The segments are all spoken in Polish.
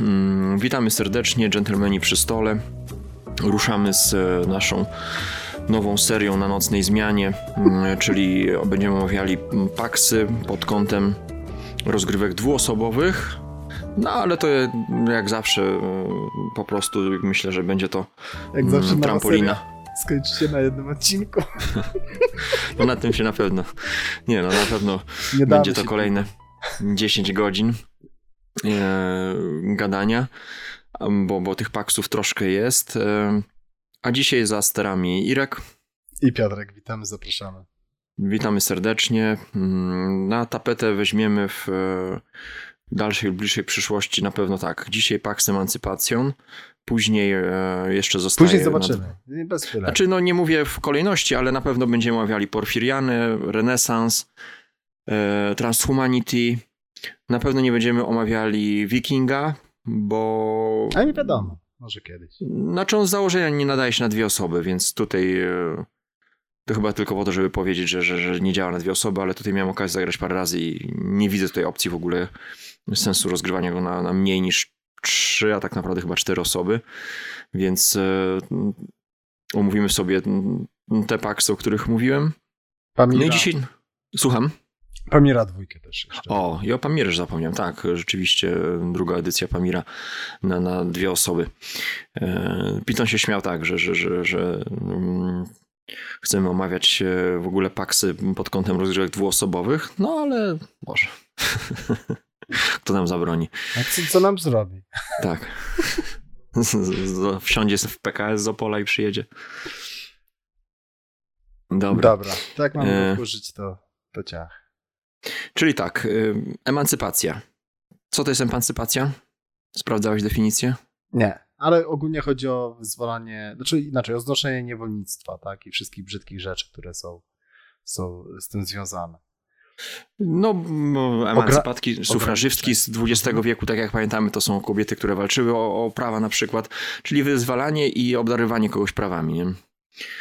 Mm, Witamy serdecznie, dżentelmeni przy stole. Ruszamy z e, naszą nową serią na nocnej zmianie, mm, czyli będziemy omawiali paksy pod kątem rozgrywek dwuosobowych. No ale to jak zawsze e, po prostu myślę, że będzie to Jak mm, zawsze trampolina. skończy się na jednym odcinku. No na tym się na pewno. Nie no, na pewno Nie będzie to kolejne 10 godzin gadania, bo, bo tych paksów troszkę jest. E, a dzisiaj za sterami Irek. I Piotrek, witamy, zapraszamy. Witamy serdecznie. Mm, Na tapetę weźmiemy w e, dalszej, bliższej przyszłości na pewno tak. Dzisiaj Pax Emancypacjon, później e, jeszcze zostaje... Później zobaczymy. Bez chwilę. Znaczy, no nie mówię w kolejności, ale na pewno będziemy omawiali Porfiriany, Renesans, e, Transhumanity. Na pewno nie będziemy omawiali Wikinga, bo... A nie wiadomo, może kiedyś. Znaczy on z założenia nie nadaje się na dwie osoby, więc tutaj e, to chyba tylko po to, żeby powiedzieć, że, że, że nie działa na dwie osoby, ale tutaj miałem okazję zagrać parę razy i nie widzę tutaj opcji w ogóle sensu rozgrywania go na, na mniej niż trzy, a tak naprawdę chyba cztery osoby, więc e, omówimy sobie te paksy, o których mówiłem. Pamira, No i dzisiaj... Słucham? Pamira dwójkę też jeszcze. O, i o Pamirze zapomniałem. Tak, rzeczywiście druga edycja Pamira na, na dwie osoby. E, Piton się śmiał tak, że, że, że, że mm, chcemy omawiać e, w ogóle paksy pod kątem rozgrywek dwuosobowych, no ale może. Kto nam zabroni? A co, co nam zrobi? Tak. Wsiądzie w PKS z Opola i przyjedzie. Dobra. Dobra, tak mamy E. wkurzyć, to, to ciach. Czyli tak, y, emancypacja. Co to jest emancypacja? Sprawdzałeś definicję? Nie, ale ogólnie chodzi o wyzwalanie, znaczy inaczej, o znoszenie niewolnictwa, tak? I wszystkich brzydkich rzeczy, które są, są z tym związane. No, emancypatki sufrażystki z XX Mhm. wieku, tak jak pamiętamy, to są kobiety, które walczyły o, o prawa na przykład, czyli wyzwalanie i obdarywanie kogoś prawami, nie?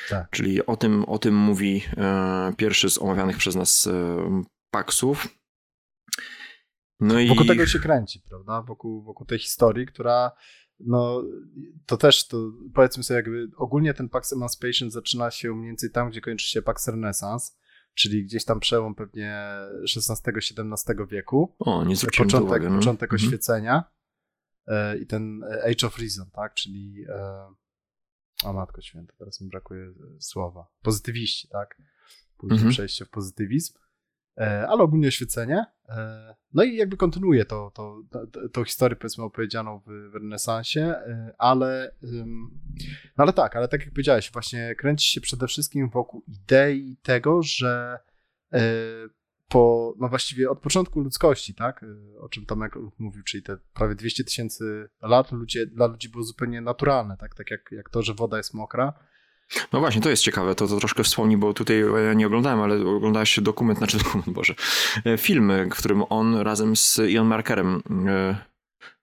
Tak. Czyli o tym, o tym mówi e, pierwszy z omawianych przez nas e, paksów. No i Wokół tego się kręci, prawda? Wokół, wokół tej historii, która no to też to powiedzmy sobie jakby ogólnie ten Pax Emancipation zaczyna się mniej więcej tam, gdzie kończy się Pax Renaissance, czyli gdzieś tam przełom pewnie XVI-XVII wieku. o, nie zwróciłem początek. No. początek Mhm. oświecenia e, i ten Age of Reason, tak? Czyli e, o matko święta, teraz mi brakuje słowa. Pozytywiści, tak? Później Mhm. przejście w pozytywizm. E, ale ogólnie oświecenie. E, no i jakby kontynuuje to, to, to, tą historię, powiedzmy, opowiedzianą w, w renesansie, e, ale, no ale tak, ale tak jak powiedziałeś, właśnie kręci się przede wszystkim wokół idei tego, że po, no właściwie od początku ludzkości, tak, o czym Tomek mówił, czyli te prawie 200 tysięcy lat ludzie, dla ludzi było zupełnie naturalne, tak, tak jak, jak to, że woda jest mokra, No właśnie, to jest ciekawe, to, to troszkę wspomnij, bo tutaj ja nie oglądałem, ale oglądałeś dokument, znaczy dokument, Boże, e, film, w którym on razem z Ian Markerem e,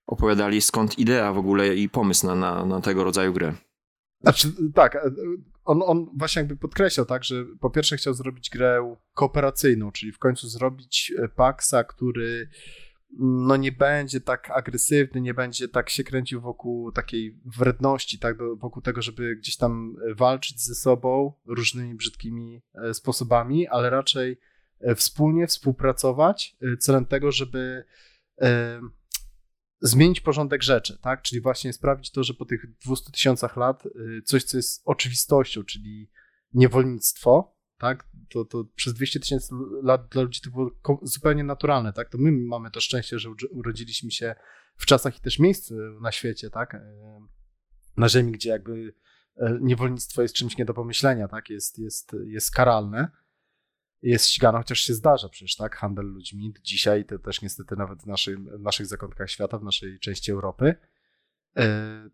opowiadali skąd idea w ogóle i pomysł na, na, na tego rodzaju grę. Znaczy, tak, e, on, on właśnie jakby podkreślał, tak, że po pierwsze chciał zrobić grę kooperacyjną, czyli w końcu zrobić e, Paxa, który no nie będzie tak agresywny, nie będzie tak się kręcił wokół takiej wredności, tak, wokół tego, żeby gdzieś tam e, walczyć ze sobą różnymi brzydkimi e, sposobami, ale raczej e, wspólnie współpracować celem tego, żeby zmienić porządek rzeczy, tak? Czyli właśnie sprawić to, że po tych 200 tysiącach lat coś, co jest oczywistością, czyli niewolnictwo, tak? To, to przez 200 tysięcy lat dla ludzi to było zupełnie naturalne, tak? To my mamy to szczęście, że urodziliśmy się w czasach i też miejscu na świecie, tak? Y, Na ziemi, gdzie jakby y, niewolnictwo jest czymś nie do pomyślenia, tak? Jest, jest, jest karalne jest ścigana, chociaż się zdarza przecież, tak? Handel ludźmi. Dzisiaj to też niestety nawet w, naszej, w naszych zakątkach świata, w naszej części Europy. E,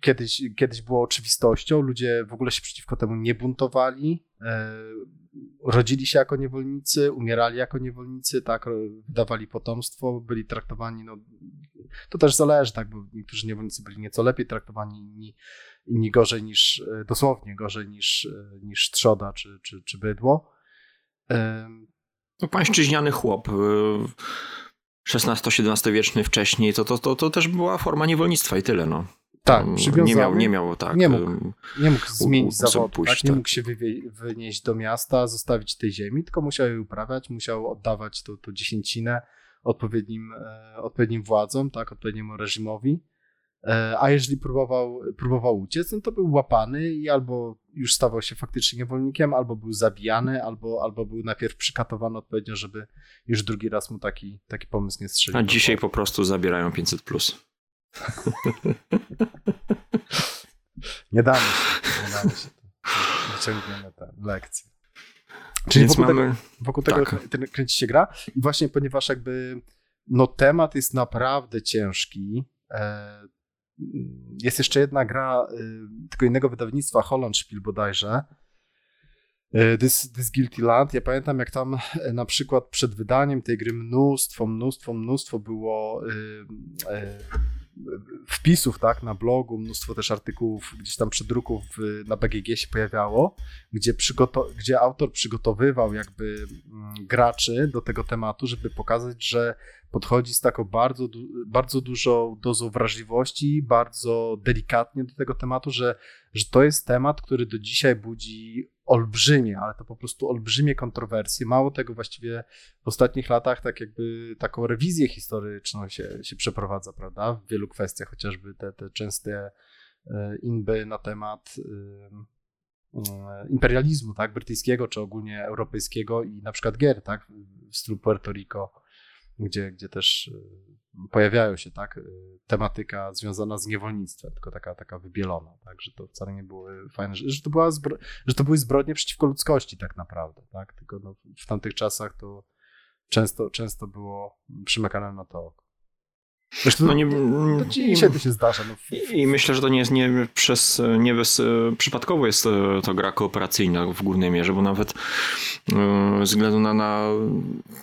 Kiedyś, kiedyś było oczywistością, ludzie w ogóle się przeciwko temu nie buntowali, e, rodzili się jako niewolnicy, umierali jako niewolnicy, tak, wydawali potomstwo, byli traktowani, no, to też zależy, tak, bo niektórzy niewolnicy byli nieco lepiej traktowani, inni, inni gorzej niż, e, dosłownie gorzej niż, niż trzoda czy, czy, czy bydło. No, pańszczyźniany chłop. XVI-XVII wieczny wcześniej, to, to, to, to też była forma niewolnictwa i tyle, no. Tak, przywiązany. nie miał, nie miał tak. Nie mógł. Nie mógł zmienić zawodu, pójść, tak? nie tak. mógł się wywie- wynieść do miasta, zostawić tej ziemi, tylko musiał jej uprawiać, musiał oddawać to, to dziesięcinę odpowiednim, e, odpowiednim władzom, tak, odpowiedniemu reżimowi. E, a jeżeli próbował, próbował uciec, no to był łapany i albo już stawał się faktycznie niewolnikiem, albo był zabijany, albo, albo był najpierw przykatowany odpowiednio, żeby już drugi raz mu taki, taki pomysł nie strzelił. A dzisiaj po prostu zabierają 500 plus. Nie damy się, nie damy się. Wyciągniemy tę lekcję. Czyli Więc wokół mamy. tego, wokół tego tak. ten- kręci się gra i właśnie ponieważ jakby no temat jest naprawdę ciężki. Jest jeszcze jedna gra e, tylko innego wydawnictwa, Holland Spiel bodajże. E, This, This Guilty Land. Ja pamiętam, jak tam e, na przykład przed wydaniem tej gry mnóstwo, mnóstwo, mnóstwo było wpisów tak, na blogu, mnóstwo też artykułów, gdzieś tam przedruków na BGG się pojawiało, gdzie, gdzie autor przygotowywał jakby mm, graczy do tego tematu, żeby pokazać, że podchodzi z taką bardzo, bardzo dużą dozą wrażliwości, bardzo delikatnie do tego tematu, że, że to jest temat, który do dzisiaj budzi olbrzymie, ale to po prostu olbrzymie kontrowersje. Mało tego właściwie w ostatnich latach tak jakby taką rewizję historyczną się, się przeprowadza, prawda? W wielu kwestiach, chociażby te, te częste e, inby na temat e, e, imperializmu, tak, brytyjskiego, czy ogólnie europejskiego i na przykład gier, tak, w stylu Puerto Rico, gdzie, gdzie też e, pojawiają się, tak, e, tematyka związana z niewolnictwem, tylko taka, taka wybielona, tak, że to wcale nie były fajne, że to była zbro, że to były zbrodnie przeciwko ludzkości tak naprawdę, tak, tylko no, w tamtych czasach to często, często było przymykane na to oko. Zresztą No nie, dzisiaj to się zdarza. No, I myślę, że to nie jest nie przez, nie bez, przypadkowo jest e, to gra kooperacyjna w głównej mierze, bo nawet e, ze względu na, na,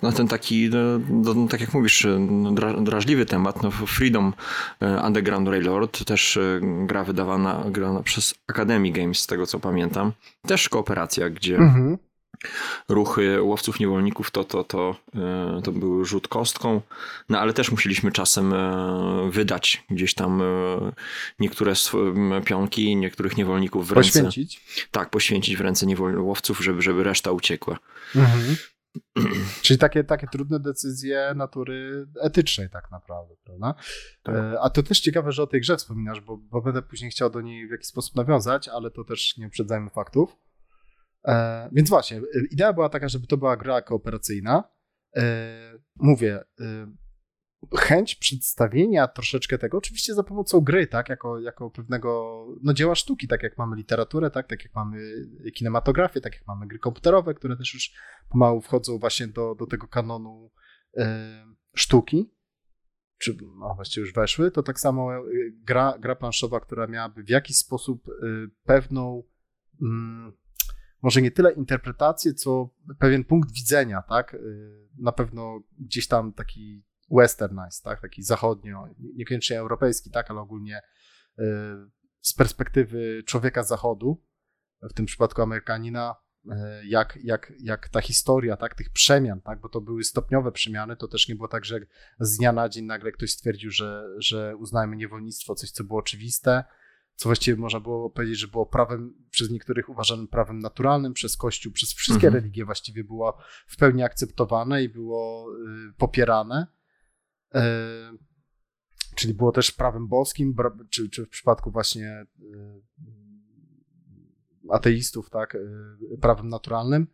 na ten taki, no, no, tak jak mówisz, e, dra, drażliwy temat, no Freedom e, Underground Railroad, też e, gra wydawana grana przez Academy Games, z tego co pamiętam. Też kooperacja, gdzie Mhm. Ruchy łowców niewolników to, to, to, e, to był rzut kostką, no ale też musieliśmy czasem e, wydać gdzieś tam e, niektóre pionki, niektórych niewolników w ręce. Poświęcić. Tak, poświęcić w ręce łowców, żeby, żeby reszta uciekła. Mhm. Czyli takie, takie trudne decyzje natury etycznej tak naprawdę, prawda? Tak. A to też ciekawe, że o tej grze wspominasz, bo, bo będę później chciał do niej w jakiś sposób nawiązać, ale to też nie uprzedzajmy faktów. E, więc właśnie, e, idea była taka, żeby to była gra kooperacyjna. E, mówię, chęć przedstawienia troszeczkę tego, oczywiście za pomocą gry, tak, jako, jako pewnego no, dzieła sztuki, tak jak mamy literaturę, tak, tak jak mamy kinematografię, tak jak mamy gry komputerowe, które też już pomału wchodzą właśnie do, do tego kanonu sztuki, czy no, właściwie już weszły, to tak samo gra, gra planszowa, która miałaby w jakiś sposób pewną mm, może nie tyle interpretację, co pewien punkt widzenia, tak? E, Na pewno gdzieś tam taki westernized, tak? Taki zachodnio, niekoniecznie europejski, tak? Ale ogólnie e, z perspektywy człowieka z zachodu, w tym przypadku Amerykanina, e, jak, jak, jak ta historia, tak, tych przemian, tak, bo to były stopniowe przemiany, to też nie było tak, że z dnia na dzień nagle ktoś stwierdził, że, że uznajmy niewolnictwo, coś, co było oczywiste, co właściwie można było powiedzieć, że było prawem, przez niektórych uważanym prawem naturalnym, przez Kościół, przez wszystkie Mhm. religie właściwie było w pełni akceptowane i było y, popierane. E, czyli było też prawem boskim, czy, czy w przypadku właśnie y, ateistów, tak, y, prawem naturalnym,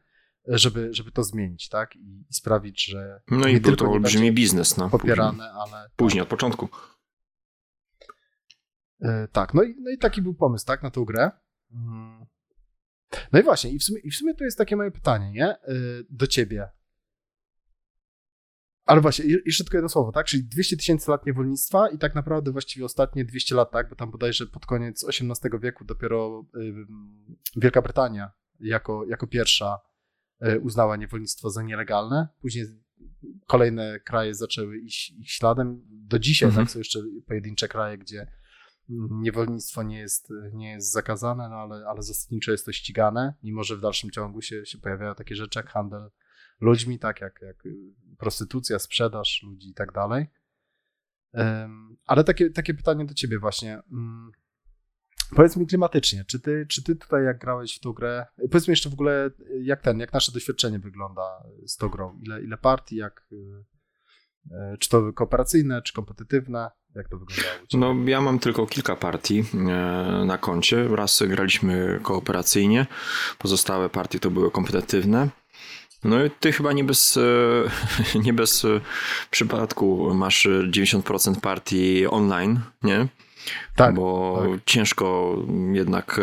żeby, żeby to zmienić, tak, i, sprawić, że No i był tylko to olbrzymi biznes. No, później, popierane, ale później, od początku. E, Tak, no i, no i taki był pomysł, tak, na tą grę. No i właśnie, i w sumie, i w sumie to jest takie moje pytanie, nie? E, Do ciebie. Ale właśnie, je- jeszcze tylko jedno słowo, tak? Czyli 200 tysięcy lat niewolnictwa i tak naprawdę właściwie ostatnie 200 lat, tak? Bo tam bodajże pod koniec XVIII wieku dopiero Wielka Brytania jako, jako pierwsza y, uznała niewolnictwo za nielegalne. Później kolejne kraje zaczęły iść ich śladem. Do dzisiaj Mhm. tak są jeszcze pojedyncze kraje, gdzie niewolnictwo nie jest, nie jest zakazane, no ale, ale zasadniczo jest to ścigane, mimo że w dalszym ciągu się, się pojawiają takie rzeczy jak handel, ludźmi, tak jak, jak prostytucja, sprzedaż ludzi i tak dalej. Ale takie, takie pytanie do ciebie właśnie. Mm, powiedz mi klimatycznie, czy ty, czy ty tutaj jak grałeś w tą grę, powiedz mi jeszcze w ogóle jak ten, jak nasze doświadczenie wygląda z tą grą, ile, ile partii, jak, e, czy to kooperacyjne, czy kompetytywne, jak to wyglądało? No ja mam tylko kilka partii e, na koncie, raz graliśmy kooperacyjnie, pozostałe partie to były kompetytywne. No i ty chyba nie bez, e, nie bez e, przypadku masz 90% partii online, nie? Tak. Bo tak. ciężko jednak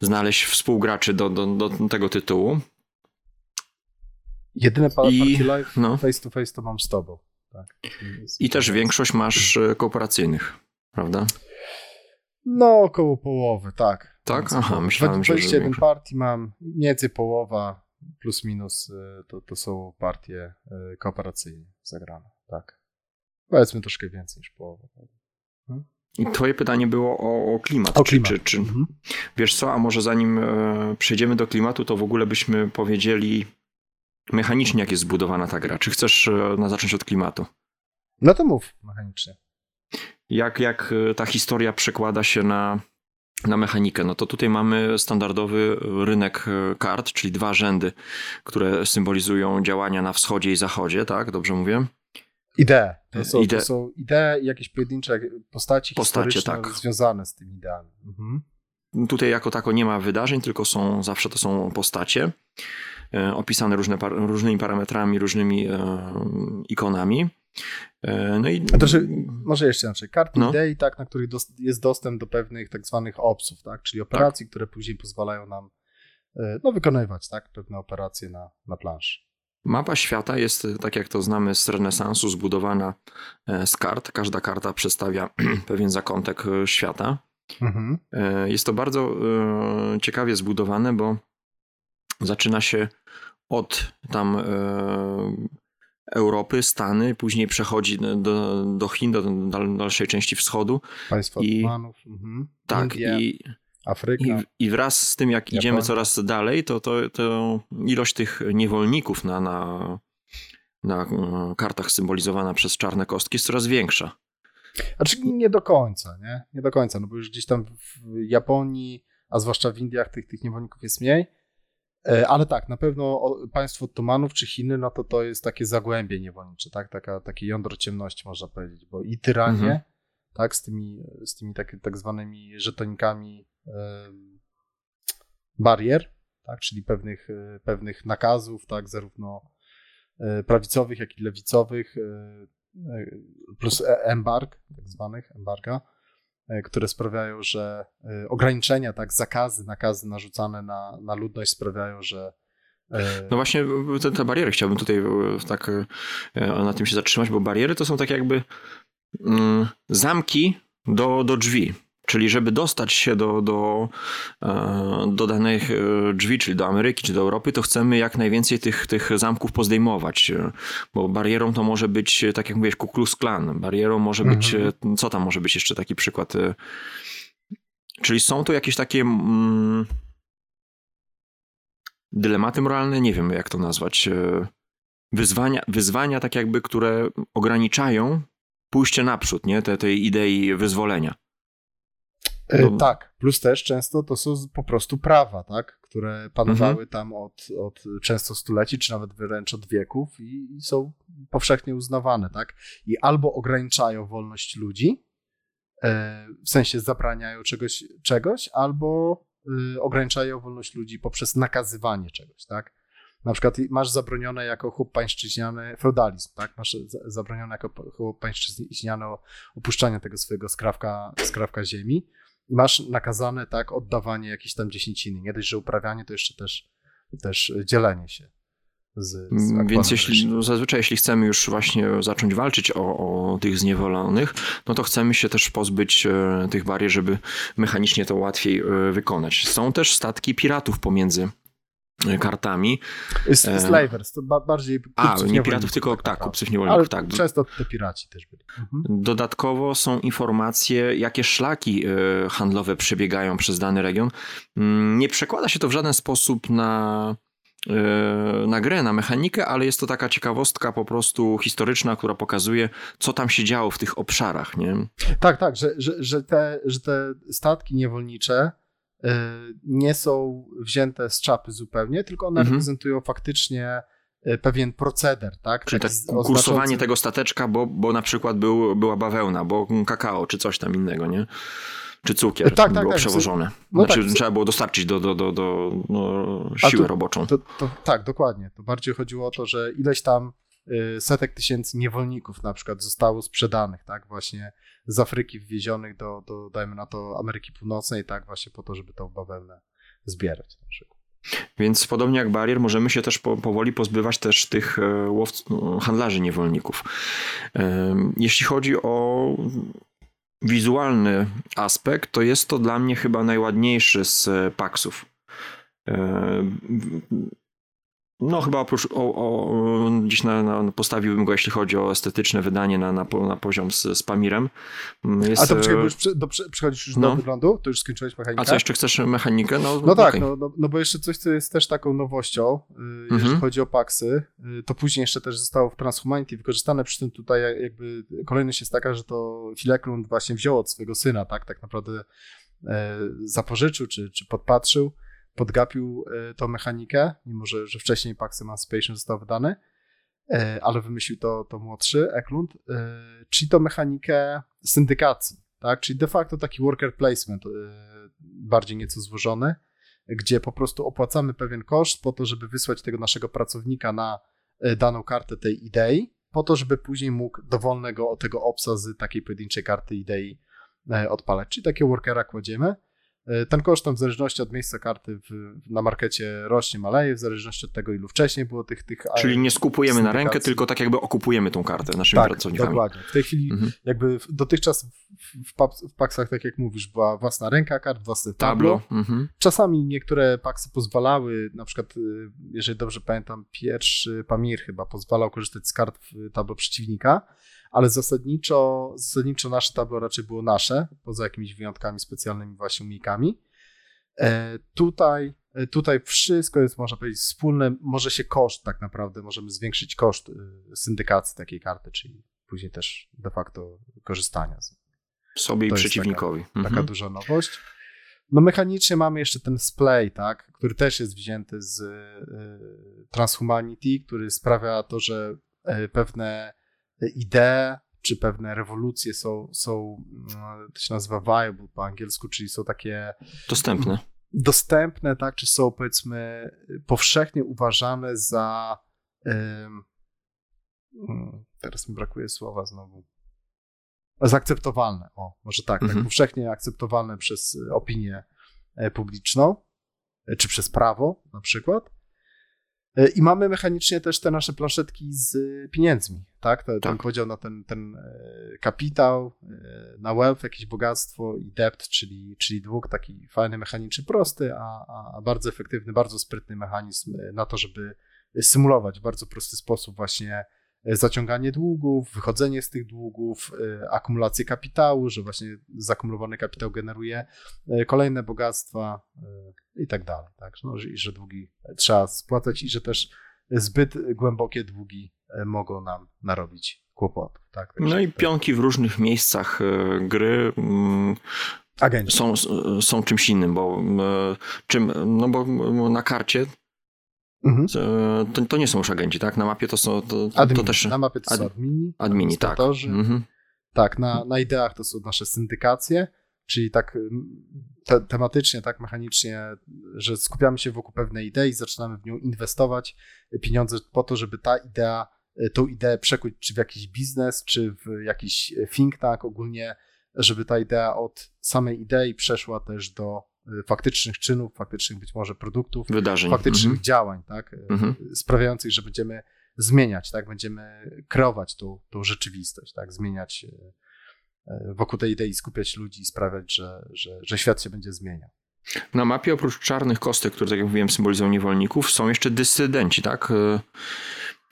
znaleźć współgraczy do, do, do tego tytułu. Jedyne I, partie live no. face to face to mam z tobą. Tak. I też większość masz kooperacyjnych, prawda? No, około połowy, tak. Tak? Aha, myślałem, 21 że 21 partii mam, mniej więcej połowa plus minus y, to, to są partie y, kooperacyjne zagrane, tak. Powiedzmy troszkę więcej niż połowa. Hmm? I twoje pytanie było o, o klimat. O klimat. Czy, czy, czy, mhm. Wiesz co, a może zanim e, przejdziemy do klimatu, to w ogóle byśmy powiedzieli mechanicznie, jak jest zbudowana ta gra. Czy chcesz na zacząć od klimatu? No to mów mechanicznie. Jak, jak e, ta historia przekłada się na, na mechanikę, no to tutaj mamy standardowy rynek e, kart, czyli dwa rzędy, które symbolizują działania na wschodzie i zachodzie, tak? Dobrze mówię? Idee. To są, Ide... to są idee i jakieś pojedyncze postaci Postacie, tak. związane z tymi ideami. Mhm. Tutaj jako tako nie ma wydarzeń, tylko są zawsze to są postacie opisane różne, różnymi parametrami, różnymi e, ikonami. E, no i... A to, że, może jeszcze inaczej. Karty no. idei, tak, na których jest dostęp do pewnych tak zwanych opsów, tak, czyli operacji, tak. które później pozwalają nam e, no, wykonywać tak, pewne operacje na, na planszy. Mapa świata jest, tak jak to znamy z renesansu, zbudowana e, z kart. Każda karta przedstawia pewien zakątek świata. Mhm. Jest to bardzo ciekawie zbudowane, bo zaczyna się od tam Europy, Stany, później przechodzi do, do Chin, do dalszej części wschodu. Państwa I, mhm. Tak, i, Afryka. I, I, wraz z tym, jak Japonia. idziemy coraz dalej, to, to, to ilość tych niewolników na, na, na e, kartach symbolizowana przez czarne kostki jest coraz większa. Znaczy nie do końca, nie? Nie do końca, no bo już gdzieś tam w Japonii, a zwłaszcza w Indiach tych, tych niewolników jest mniej. E, ale tak, na pewno państwo Ottomanów czy Chiny, no to to jest takie zagłębie niewolnicze, tak? Taka, takie jądro ciemności można powiedzieć, bo i tyranie, mhm. tak, z tymi, z tymi tak, tak zwanymi żetonikami barier, tak, czyli pewnych, e, pewnych nakazów, tak, zarówno e, prawicowych, jak i lewicowych, plus embarg, tak zwanych, embarga, które sprawiają, że e, ograniczenia, tak, zakazy, nakazy narzucane na, na ludność sprawiają, że e, no właśnie te, te bariery chciałbym tutaj tak na tym się zatrzymać, bo bariery to są tak jakby mm, zamki do, do drzwi. Czyli żeby dostać się do, do, e, do danych e, drzwi, czyli do Ameryki, czy do Europy, to chcemy jak najwięcej tych, tych zamków pozdejmować, e, bo barierą to może być, tak jak mówisz, Ku Klux Klan, barierą może być, mhm. co tam może być jeszcze taki przykład? Czyli są to jakieś takie mm, dylematy moralne, nie wiem jak to nazwać, wyzwania, wyzwania tak jakby, które ograniczają pójście naprzód, nie, te, tej idei wyzwolenia. No. Tak, plus też często to są po prostu prawa, tak, które panowały mhm. tam od, od często stuleci, czy nawet wręcz od wieków i, i, są powszechnie uznawane, tak. I albo ograniczają wolność ludzi, e, w sensie zabraniają czegoś, czegoś albo y, ograniczają wolność ludzi poprzez nakazywanie czegoś, tak. Na przykład masz zabronione jako chłop pańszczyźniany feudalizm, tak? Masz zabronione jako chłop pańszczyźniany opuszczanie tego swojego skrawka, skrawka ziemi, i masz nakazane tak oddawanie jakiejś tam dziesięciny. Nie dość, że uprawianie, to jeszcze też, też dzielenie się. Z, z mm, Więc jeśli, no zazwyczaj jeśli chcemy już właśnie zacząć walczyć o, o tych zniewolonych, no to chcemy się też pozbyć e, tych barier, żeby mechanicznie to łatwiej e, wykonać. Są też statki piratów pomiędzy kartami. Slavers, to bardziej A, nie piratów, tylko tak, kupców niewolników. Tak. Często te piraci też byli. Mhm. Dodatkowo są informacje, jakie szlaki e, handlowe przebiegają przez dany region. Mm, nie przekłada się to w żaden sposób na na grę, na mechanikę, ale jest to taka ciekawostka po prostu historyczna, która pokazuje, co tam się działo w tych obszarach, nie? Tak, tak, że, że, że, te, że te statki niewolnicze nie są wzięte z czapy zupełnie, tylko one mhm. reprezentują faktycznie pewien proceder, tak? Czyli tak kursowanie tego stateczka, bo, bo na przykład był, była bawełna, bo kakao, czy coś tam innego, nie? czy cukier tak, tak, było tak, przewożone. No znaczy, tak, trzeba było dostarczyć do, do, do, do no, siłę to, roboczą. To, to, tak, dokładnie. To bardziej chodziło o to, że ileś tam setek tysięcy niewolników na przykład zostało sprzedanych, tak, właśnie z Afryki wwiezionych do, do dajmy na to, Ameryki Północnej, tak, właśnie po to, żeby tą bawełnę zbierać na przykład. Więc podobnie jak barier, możemy się też po, powoli pozbywać też tych e, łowc, handlarzy niewolników. Jeśli chodzi o wizualny aspekt, to jest to dla mnie chyba najładniejszy z e, paksów. E, no, chyba oprócz, o, o, gdzieś na, na, postawiłbym go, jeśli chodzi o estetyczne wydanie na, na, na poziom z, z Pamirem. Mm, jest, A to poczekaj, bo już przy, do, przychodzisz już no. do wyglądu? To już skończyłeś mechanikę? A co, jeszcze chcesz mechanikę? No, no tak, okay. no, no, no, bo jeszcze coś, co jest też taką nowością, yy, jeżeli mhm. chodzi o paksy, yy, to później jeszcze też zostało w Transhumanity wykorzystane, przy tym tutaj jakby kolejność jest taka, że to Fileklund właśnie wziął od swojego syna, tak, tak naprawdę yy, zapożyczył, czy, czy podpatrzył, podgapił e, tą mechanikę, mimo że, że wcześniej Pax Emancipation został wydany, e, ale wymyślił to, to młodszy Eklund, e, czyli to mechanikę syndykacji, tak? czyli de facto taki worker placement, bardziej nieco złożony, gdzie po prostu opłacamy pewien koszt po to, żeby wysłać tego naszego pracownika na daną kartę tej idei, po to, żeby później mógł dowolnego tego opsa z takiej pojedynczej karty idei odpalać. Czyli takiego workera kładziemy, ten koszt tam w zależności od miejsca karty w, na markecie rośnie, maleje, w zależności od tego, ilu wcześniej było tych... tych Czyli nie skupujemy na rękę, tylko tak jakby okupujemy tą kartę naszymi tak, pracownikami. dokładnie. W tej chwili mhm. jakby dotychczas w, w, paksach, tak jak mówisz, była własna ręka kart, własne tablo. tablo. Mhm. Czasami niektóre paksy pozwalały, na przykład, y, jeżeli dobrze pamiętam, pierwszy Pamir chyba pozwalał korzystać z kart w tablo przeciwnika, ale zasadniczo, zasadniczo nasze tablo raczej było nasze, poza jakimiś wyjątkami specjalnymi właśnie umiejkami. E, tutaj, e, tutaj wszystko jest, można powiedzieć, wspólne. Może się koszt tak naprawdę, możemy zwiększyć koszt e, syndykacji takiej karty, czyli później też de facto korzystania z sobie to i przeciwnikowi. Taka, mhm. taka duża nowość. No mechanicznie mamy jeszcze ten splay, tak, który też jest wzięty z y, Transhumanity, który sprawia to, że y, pewne idee czy pewne rewolucje są, są mm, to się nazywa viable po angielsku, czyli są takie dostępne. Dostępne, tak, czy są powiedzmy powszechnie uważane za um, teraz mi brakuje słowa znowu zaakceptowalne, o, może tak, tak mhm. tak powszechnie akceptowalne przez opinię e, publiczną, e, czy przez prawo na przykład. E, I mamy mechanicznie też te nasze planszetki z pieniędzmi, tak? Ten, tak. podział na ten, ten e, kapitał, e, na wealth, jakieś bogactwo i debt, czyli, czyli dług, taki fajny, mechaniczny, prosty, a, a bardzo efektywny, bardzo sprytny mechanizm na to, żeby symulować w bardzo prosty sposób właśnie zaciąganie długów, wychodzenie z tych długów, e, akumulację kapitału, że właśnie zakumulowany kapitał generuje e, kolejne bogactwa e, i tak dalej. Tak? No, I że długi trzeba spłacać i że też zbyt głębokie długi mogą nam narobić kłopotów. Tak? no i pionki w różnych miejscach gry mm, Są, są czymś innym, bo czym, no bo na karcie Mhm. To, to, nie są już agenci, tak? Na mapie to są. To, admini. to też. Na mapie to są admini. Admini, tak. Mhm. Tak, na, na ideach to są nasze syndykacje, czyli tak te, tematycznie, tak mechanicznie, że skupiamy się wokół pewnej idei i zaczynamy w nią inwestować pieniądze po to, żeby ta idea, tą ideę przekuć czy w jakiś biznes, czy w jakiś think tank ogólnie, żeby ta idea od samej idei przeszła też do faktycznych czynów, faktycznych być może produktów, wydarzeń, faktycznych mhm. działań, tak, y, mhm. sprawiających, że będziemy zmieniać, tak, będziemy kreować tą, tą rzeczywistość, tak, zmieniać y, wokół tej idei, skupiać ludzi i sprawiać, że, że, że świat się będzie zmieniał. Na mapie oprócz czarnych kostek, które, tak jak mówiłem, symbolizują niewolników, są jeszcze dysydenci, tak?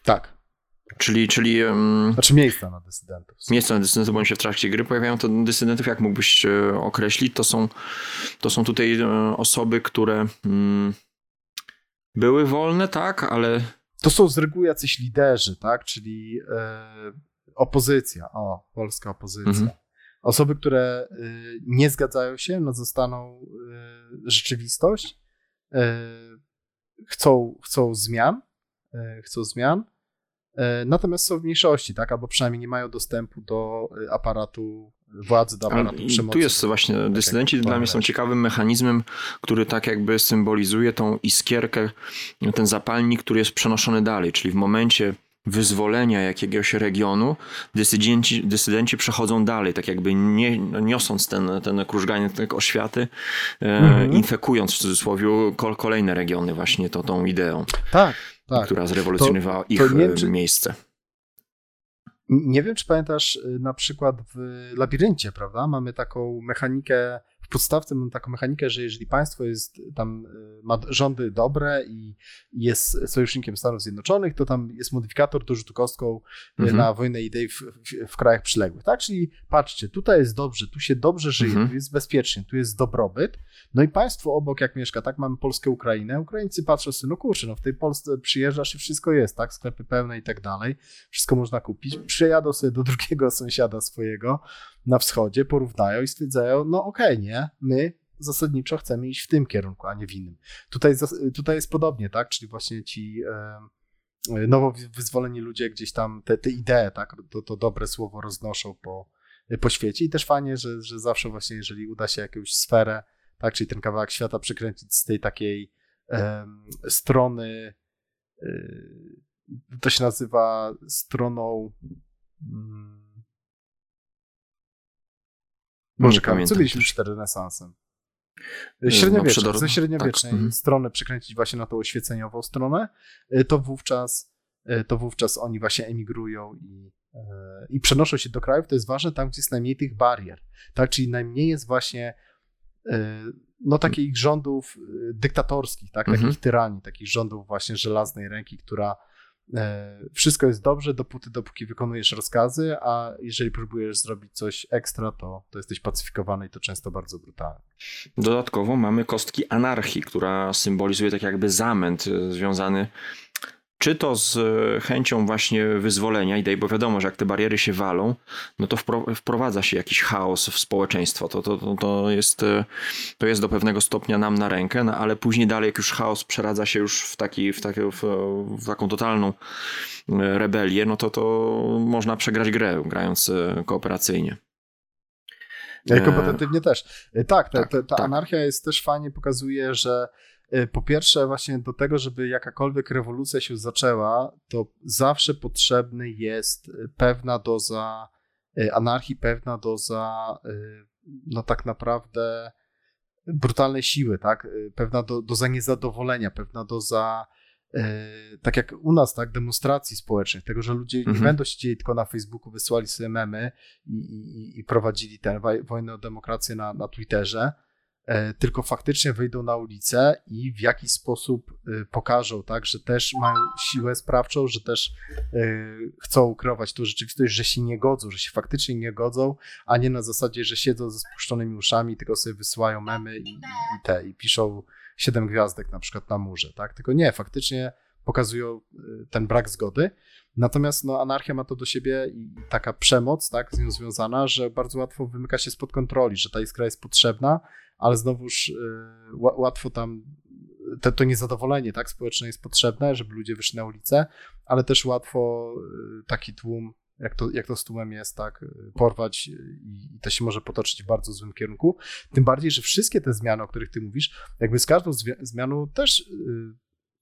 Tak. Czyli, czyli... Um, znaczy miejsca na dysydentów. Miejsca na dysydentów, bo się w trakcie gry pojawiają, to dysydentów, jak mógłbyś e, określić, to są, to są tutaj e, osoby, które... Um, były wolne, tak, ale... To są z reguły jacyś liderzy, tak, czyli e, opozycja, o, polska opozycja. Mhm. Osoby, które nie zgadzają się na zostaną rzeczywistość, chcą, chcą zmian, chcą zmian, natomiast są w mniejszości, tak? Albo przynajmniej nie mają dostępu do aparatu władzy, do aparatu przemocy. Tu jest właśnie, tak dysydenci tak dla mnie są ciekawym mechanizmem, który tak jakby symbolizuje tą iskierkę, ten zapalnik, który jest przenoszony dalej, czyli w momencie wyzwolenia jakiegoś regionu, dysydenci, dysydenci przechodzą dalej, tak jakby nie, niosąc ten, ten krużganiec oświaty, mm-hmm. infekując w cudzysłowie kolejne regiony właśnie to, tą ideą, tak, tak. która zrewolucjonowała to, ich to nie, czy... miejsce. Nie wiem, czy pamiętasz y, na przykład w Labiryncie, prawda? Mamy taką mechanikę w podstawce mam taką mechanikę, że jeżeli państwo jest tam, y, ma rządy dobre i jest sojusznikiem Stanów Zjednoczonych, to tam jest modyfikator do rzutu kostką y, mhm. na wojnę idei w, w, w, krajach przyległych, tak? Czyli patrzcie, tutaj jest dobrze, tu się dobrze żyje, mhm. tu jest bezpiecznie, tu jest dobrobyt, no i państwo obok jak mieszka, tak? Mamy Polskę, Ukrainę, Ukraińcy patrzą sobie, no kurczę, no w tej Polsce przyjeżdżasz i wszystko jest, tak? Sklepy pełne i tak dalej, wszystko można kupić, przyjadą sobie do drugiego sąsiada swojego, na wschodzie porównają i stwierdzają, no okej, okay, nie, my zasadniczo chcemy iść w tym kierunku, a nie w innym. Tutaj, tutaj jest podobnie, tak, czyli właśnie ci nowo wyzwoleni ludzie gdzieś tam te, te idee, tak, to, to dobre słowo roznoszą po, po świecie. I też fajnie, że, że zawsze właśnie jeżeli uda się jakąś sferę, tak, czyli ten kawałek świata przekręcić z tej takiej um, strony, y, to się nazywa stroną um, Boże, co mieliśmy przed renesansem? Średniowieczne, no, ze średniowiecznej tak. Mhm. strony przekręcić właśnie na tą oświeceniową stronę, y, to wówczas, y, to wówczas oni właśnie emigrują i, i przenoszą się do krajów. To jest ważne tam, gdzie jest najmniej tych barier. Tak? Czyli najmniej jest właśnie no, takich rządów dyktatorskich, tak? takich mhm. tyranii, takich rządów właśnie żelaznej ręki, która wszystko jest dobrze, dopóty, dopóki wykonujesz rozkazy, a jeżeli próbujesz zrobić coś ekstra, to, to jesteś pacyfikowany i to często bardzo brutalnie. Dodatkowo mamy kostki anarchii, która symbolizuje tak jakby zamęt e, związany czy to z e, chęcią właśnie wyzwolenia idei, bo wiadomo, że jak te bariery się walą, no to wprowadza się jakiś chaos w społeczeństwo. To, to, to, jest, e, to jest do pewnego stopnia nam na rękę, no ale później dalej jak już chaos przeradza się już w, taki, w, taki, w, w taką totalną e, rebelię, no to, to można przegrać grę, grając kooperacyjnie. I kompetentywnie też. Tak, ta, tak, ta, ta tak. anarchia jest też fajnie, pokazuje, że po pierwsze, właśnie do tego, żeby jakakolwiek rewolucja się zaczęła, to zawsze potrzebny jest y, pewna doza y, anarchii, pewna doza, no tak naprawdę brutalnej siły, tak? Pewna do, doza niezadowolenia, pewna doza, tak jak u nas, tak, demonstracji społecznych, tego, że ludzie mhm. nie będą siedzieli tylko na Facebooku, wysyłali sobie memy i, i, i prowadzili tę wojnę o demokrację na, na Twitterze, tylko faktycznie wyjdą na ulicę i w jakiś sposób e, pokażą, tak, że też mają siłę sprawczą, że też e, chcą kreować tą rzeczywistość, że się nie godzą, że się faktycznie nie godzą, a nie na zasadzie, że siedzą ze spuszczonymi uszami, tylko sobie wysyłają memy i, i te, i piszą siedem gwiazdek na przykład na murze, tak, tylko nie, faktycznie pokazują ten brak zgody. Natomiast no, anarchia ma to do siebie i taka przemoc, tak, z nią związana, że bardzo łatwo wymyka się spod kontroli, że ta iskra jest potrzebna, ale znowuż y, łatwo tam to, to niezadowolenie tak, społeczne jest potrzebne, żeby ludzie wyszli na ulicę, ale też łatwo y, taki tłum, jak to, jak to z tłumem jest, tak, y, porwać i, i to się może potoczyć w bardzo złym kierunku. Tym bardziej, że wszystkie te zmiany, o których ty mówisz, jakby z każdą zmianą też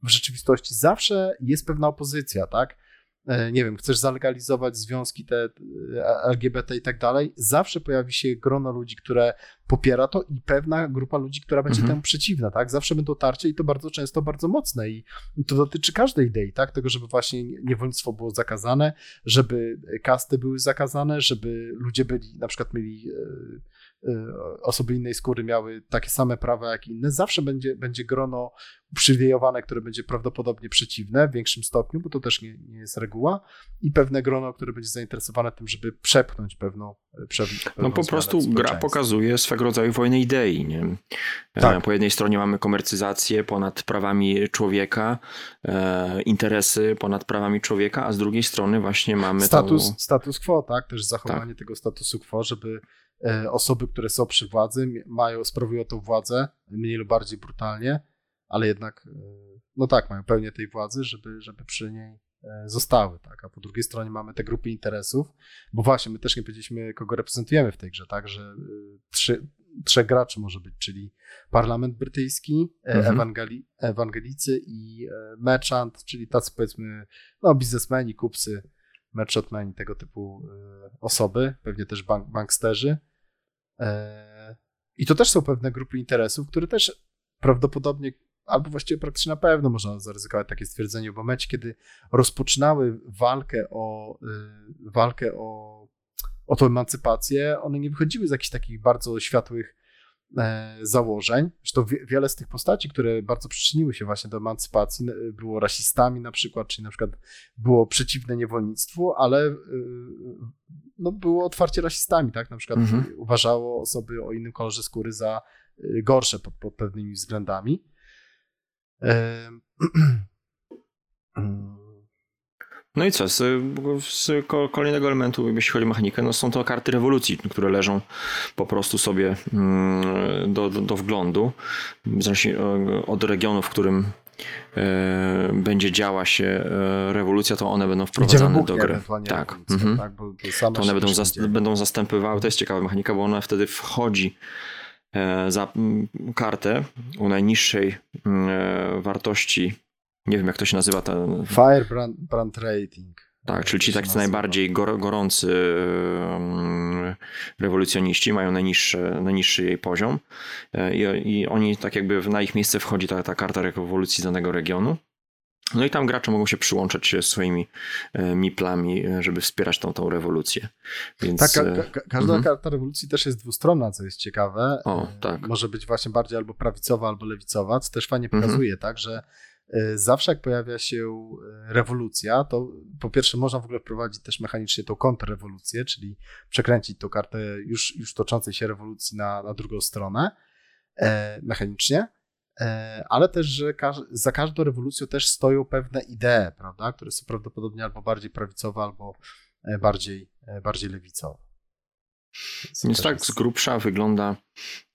w rzeczywistości zawsze jest pewna opozycja, tak? E, nie wiem, chcesz zalegalizować związki te e, LGBT i tak dalej, zawsze pojawi się grono ludzi, które popiera to i pewna grupa ludzi, która będzie mhm. temu przeciwna, tak? Zawsze będą tarcie i to bardzo często bardzo mocne i to dotyczy każdej idei, tak? Tego, żeby właśnie niewolnictwo było zakazane, żeby kasty były zakazane, żeby ludzie byli, na przykład mieli e, osoby innej skóry miały takie same prawa jak inne, zawsze będzie, będzie grono uprzywiejowane, które będzie prawdopodobnie przeciwne w większym stopniu, bo to też nie, nie jest reguła, i pewne grono, które będzie zainteresowane tym, żeby przepchnąć pewną, pewną No po prostu gra pokazuje swego rodzaju wojny idei. Nie? E, Tak. Po jednej stronie mamy komercyzację ponad prawami człowieka, e, interesy ponad prawami człowieka, a z drugiej strony właśnie mamy status, tą... status quo, tak? Też zachowanie tego statusu quo, żeby e, osoby, które są przy władzy, mają, sprawują tą władzę mniej lub bardziej brutalnie, ale jednak, e, no tak, mają pełnię tej władzy, żeby, żeby przy niej e, zostały, tak? A po drugiej stronie mamy te grupy interesów, bo właśnie, my też nie powiedzieliśmy, kogo reprezentujemy w tej grze, tak? Że e, trzy, trzech graczy może być, czyli Parlament Brytyjski, e, Mhm. ewangeli, ewangelicy i e, merchant, czyli tacy powiedzmy, no biznesmeni, kupcy, merchantmeni, tego typu e, osoby, pewnie też bank, banksterzy. E, I to też są pewne grupy interesów, które też prawdopodobnie, albo właściwie praktycznie na pewno można zaryzykować takie stwierdzenie, w momencie, kiedy rozpoczynały walkę o, y, walkę o, o tą emancypację, one nie wychodziły z jakichś takich bardzo światłych e, założeń. Zresztą wie, wiele z tych postaci, które bardzo przyczyniły się właśnie do emancypacji, było rasistami na przykład, czyli na przykład było przeciwne niewolnictwu, ale y, no, było otwarcie rasistami, tak? Na przykład Mhm. uważało osoby o innym kolorze skóry za y, gorsze pod, pod pewnymi względami. No i co, z, z ko- kolejnego elementu, jeśli chodzi o mechanikę, no są to karty rewolucji, które leżą po prostu sobie mm, do, do, do wglądu. W e, od regionu, w którym e, będzie działa się e, rewolucja, to one będą wprowadzane do gry. Tak. rewolucja, Mhm. tak? To one będą, zas- będą zastępowały, to jest ciekawa mechanika, bo ona wtedy wchodzi za kartę u najniższej wartości, nie wiem jak to się nazywa, ta, Firebrand brand rating. tak, czyli ci nazywa. najbardziej gor- gorący rewolucjoniści mają najniższy, najniższy jej poziom E, i, i oni tak jakby na ich miejsce wchodzi ta, ta karta rewolucji danego regionu. No i tam gracze mogą się przyłączać się swoimi e, miplami, e, żeby wspierać tą, tą rewolucję. Więc Tak, ka- e, ka- każda mhm. karta rewolucji też jest dwustronna, co jest ciekawe. O, E, tak. Może być właśnie bardziej albo prawicowa, albo lewicowa, co też fajnie Mhm. pokazuje, tak, że e, zawsze jak pojawia się e, rewolucja, to po pierwsze można w ogóle wprowadzić też mechanicznie tą kontrrewolucję, czyli przekręcić tą kartę już, już toczącej się rewolucji na, na drugą stronę e, mechanicznie. E, ale też, że każ- za każdą rewolucją też stoją pewne idee, prawda, które są prawdopodobnie albo bardziej prawicowe, albo e, bardziej, e, bardziej lewicowe. Więc tak z grubsza wygląda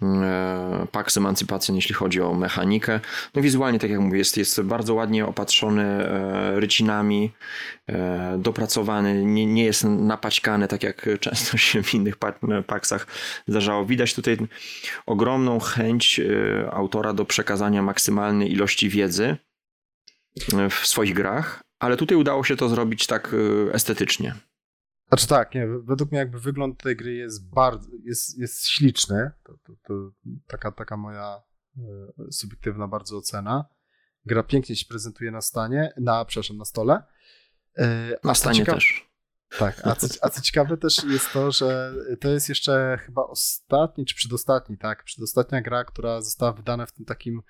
e, Pax Emancipation, jeśli chodzi o mechanikę. No wizualnie, tak jak mówię, jest, jest bardzo ładnie opatrzony e, rycinami, e, dopracowany, nie, nie jest napaćkany, tak jak często się w innych pa- Paxach zdarzało. Widać tutaj ogromną chęć autora do przekazania maksymalnej ilości wiedzy w swoich grach, ale tutaj udało się to zrobić tak estetycznie. Znaczy tak, nie, według mnie jakby wygląd tej gry jest bardzo, jest, jest śliczny. To, to, to taka, taka moja e, subiektywna bardzo ocena. Gra pięknie się prezentuje na stanie, na, przepraszam, na stole. E, a Na stanie ciekawe- też. Tak, a co, a co ciekawe też jest to, że to jest jeszcze chyba ostatni, czy przedostatni, tak, przedostatnia gra, która została wydana w tym takim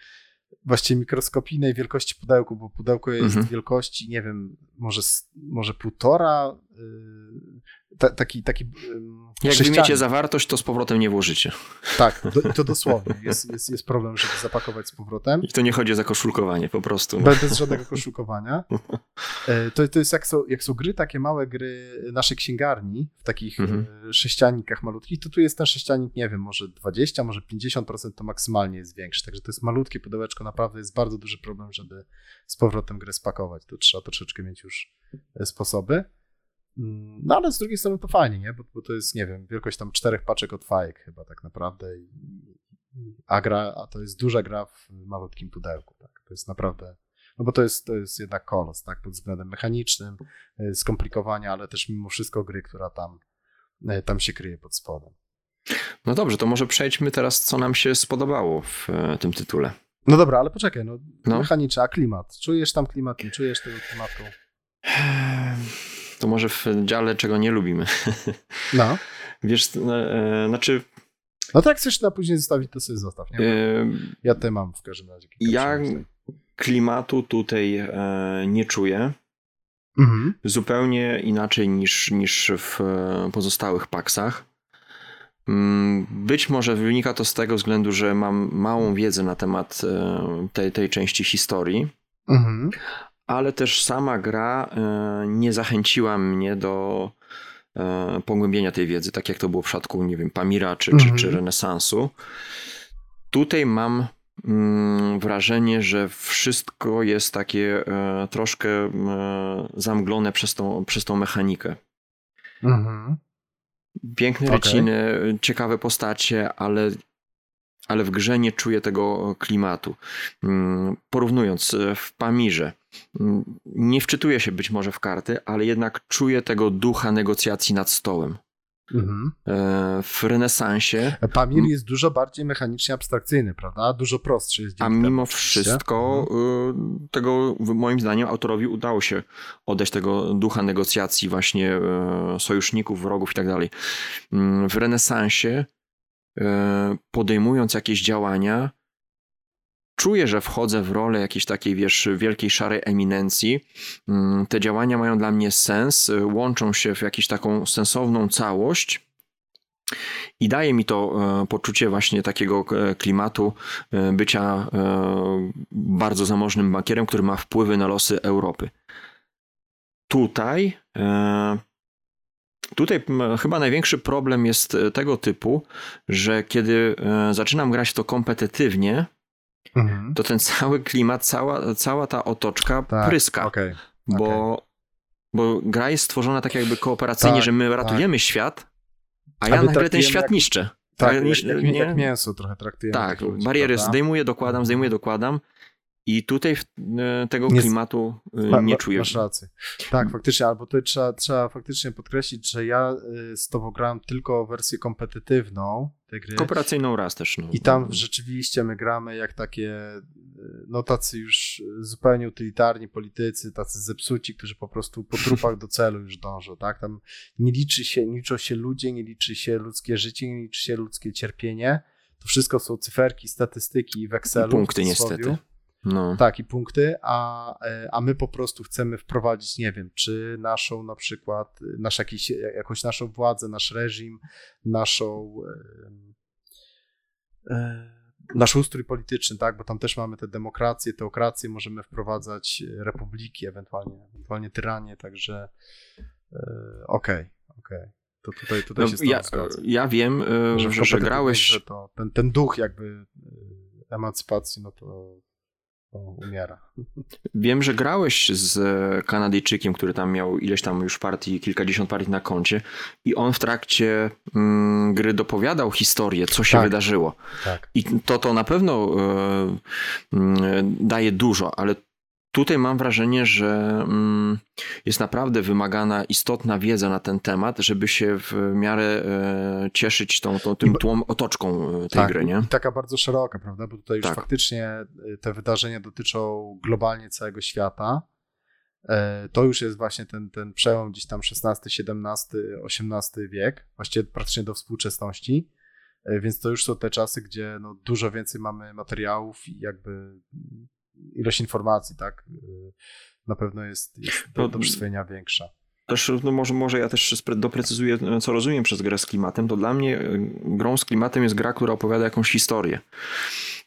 właściwie mikroskopijnej wielkości pudełku, bo pudełko jest Mhm. wielkości, nie wiem, może, może półtora, ta, taki, taki Jak wymiecie zawartość, to z powrotem nie włożycie. Tak, do, i to dosłownie, jest, jest, jest problem, żeby zapakować z powrotem. I to nie chodzi o zakoszulkowanie po prostu. Bez, żadnego koszulkowania. E, To, to jest jak są, jak są gry, takie małe gry naszej księgarni, w takich Mhm. e, sześcianikach malutkich, to tu jest ten sześcianik, nie wiem, może 20, może 50% to maksymalnie jest większy. Także to jest malutkie pudełeczko, naprawdę jest bardzo duży problem, żeby z powrotem grę spakować. To trzeba troszeczkę mieć już e, sposoby. Mm, No ale z drugiej strony to fajnie, nie? Bo, bo to jest, nie wiem, wielkość tam czterech paczek od fajek chyba tak naprawdę. I, a gra, a to jest duża gra w malutkim pudełku, tak? To jest naprawdę no bo to jest, to jest jednak kolos, tak, pod względem mechanicznym, y, skomplikowania, ale też mimo wszystko gry, która tam, y, tam się kryje pod spodem. No dobrze, to może przejdźmy teraz, co nam się spodobało w e, tym tytule. No dobra, ale poczekaj, no, No. mechaniczny, a klimat? Czujesz tam klimat, nie czujesz tego klimatu? To może w dziale, czego nie lubimy. No, Wiesz, e, znaczy, no tak chcesz na później zostawić, to sobie zostaw, nie? e, Ja te mam w każdym razie. ja klimatu tutaj e, nie czuję. Mhm. Zupełnie inaczej niż, niż w pozostałych paksach. Mm, być może wynika to z tego względu, że mam małą wiedzę na temat tej, tej części historii, mhm. Ale też sama gra e, nie zachęciła mnie do e, pogłębienia tej wiedzy, tak jak to było w przypadku, nie wiem, Pamira czy, mhm. czy, czy renesansu. Tutaj mam mm, wrażenie, że wszystko jest takie troszkę zamglone przez tą, przez tą mechanikę. Mhm. Piękne okay. ryciny, ciekawe postacie, ale, ale w grze nie czuję tego klimatu. Mm, porównując, e, w Pamirze nie wczytuję się być może w karty, ale jednak czuję tego ducha negocjacji nad stołem. Mhm. E, w renesansie. Pamir jest dużo bardziej mechanicznie abstrakcyjny, prawda? Dużo prostszy jest. A mimo wszystko mhm. tego moim zdaniem autorowi udało się oddać tego ducha negocjacji właśnie e, sojuszników, wrogów i tak dalej. Mm, w renesansie podejmując jakieś działania czuję, że wchodzę w rolę jakiejś takiej, wiesz, wielkiej szarej eminencji. Mm, te działania mają dla mnie sens, łączą się w jakąś taką sensowną całość. I daje mi to e, poczucie właśnie takiego e, klimatu e, bycia bardzo zamożnym bankierem, który ma wpływy na losy Europy. Tutaj, tutaj chyba największy problem jest tego typu, że kiedy zaczynam grać to kompetytywnie, mhm. to ten cały klimat, cała, cała ta otoczka tak, pryska. Okay, bo, okay. bo gra jest stworzona tak jakby kooperacyjnie, tak, że my ratujemy tak. świat, a ja nagle ten świat jak, niszczę. Tak, jak, jak, jak mięso trochę traktujemy. Tak, bariery prawda? zdejmuję, dokładam, zdejmuję, dokładam i tutaj e, tego nie, klimatu e, nie czuję. Masz rację. Tak, faktycznie, albo to trzeba, trzeba faktycznie podkreślić, że ja e, z tobą grałem tylko wersję kompetytywną tej gry. Kooperacyjną raz też. No. I tam rzeczywiście my gramy jak takie, no tacy już zupełnie utylitarni politycy, tacy zepsuci, którzy po prostu po trupach do celu już dążą, tak? Tam nie liczy się, nie liczą się ludzie, nie liczy się ludzkie życie, nie liczy się ludzkie cierpienie. To wszystko są cyferki, statystyki. I punkty niestety. No. Tak, i punkty, a, e, a my po prostu chcemy wprowadzić, nie wiem, czy naszą na przykład, nasz jakiś, jakąś naszą władzę, nasz reżim, naszą, e, e, nasz ustrój polityczny, tak, bo tam też mamy te demokracje, teokracje, możemy wprowadzać republiki, ewentualnie, ewentualnie tyranie, także okej, okej. Okay. To tutaj, tutaj no, się ja, ja wiem, że, że, że grałeś... Że to, ten, ten duch jakby emancypacji, no to umiera. Wiem, że grałeś z Kanadyjczykiem, który tam miał ileś tam już partii, kilkadziesiąt partii na koncie i on w trakcie mm, gry dopowiadał historię, co się tak. wydarzyło. Tak. I to to na pewno y, y, daje dużo, ale tutaj mam wrażenie, że mm, jest naprawdę wymagana istotna wiedza na ten temat, żeby się w miarę e, cieszyć tą, tą tym tłum, otoczką e, tej tak, gry, nie? taka bardzo szeroka, prawda? Bo tutaj już tak. faktycznie e, te wydarzenia dotyczą globalnie całego świata. To już jest właśnie ten, ten przełom gdzieś tam XVI, XVII, XVIII wiek, właściwie praktycznie do współczesności. Więc to już są te czasy, gdzie no, dużo więcej mamy materiałów i jakby ilość informacji, tak, y, na pewno jest, jest do, do przyswojenia większa. Też, no może, może ja też doprecyzuję, co rozumiem przez grę z klimatem. To dla mnie y, grą z klimatem jest gra, która opowiada jakąś historię.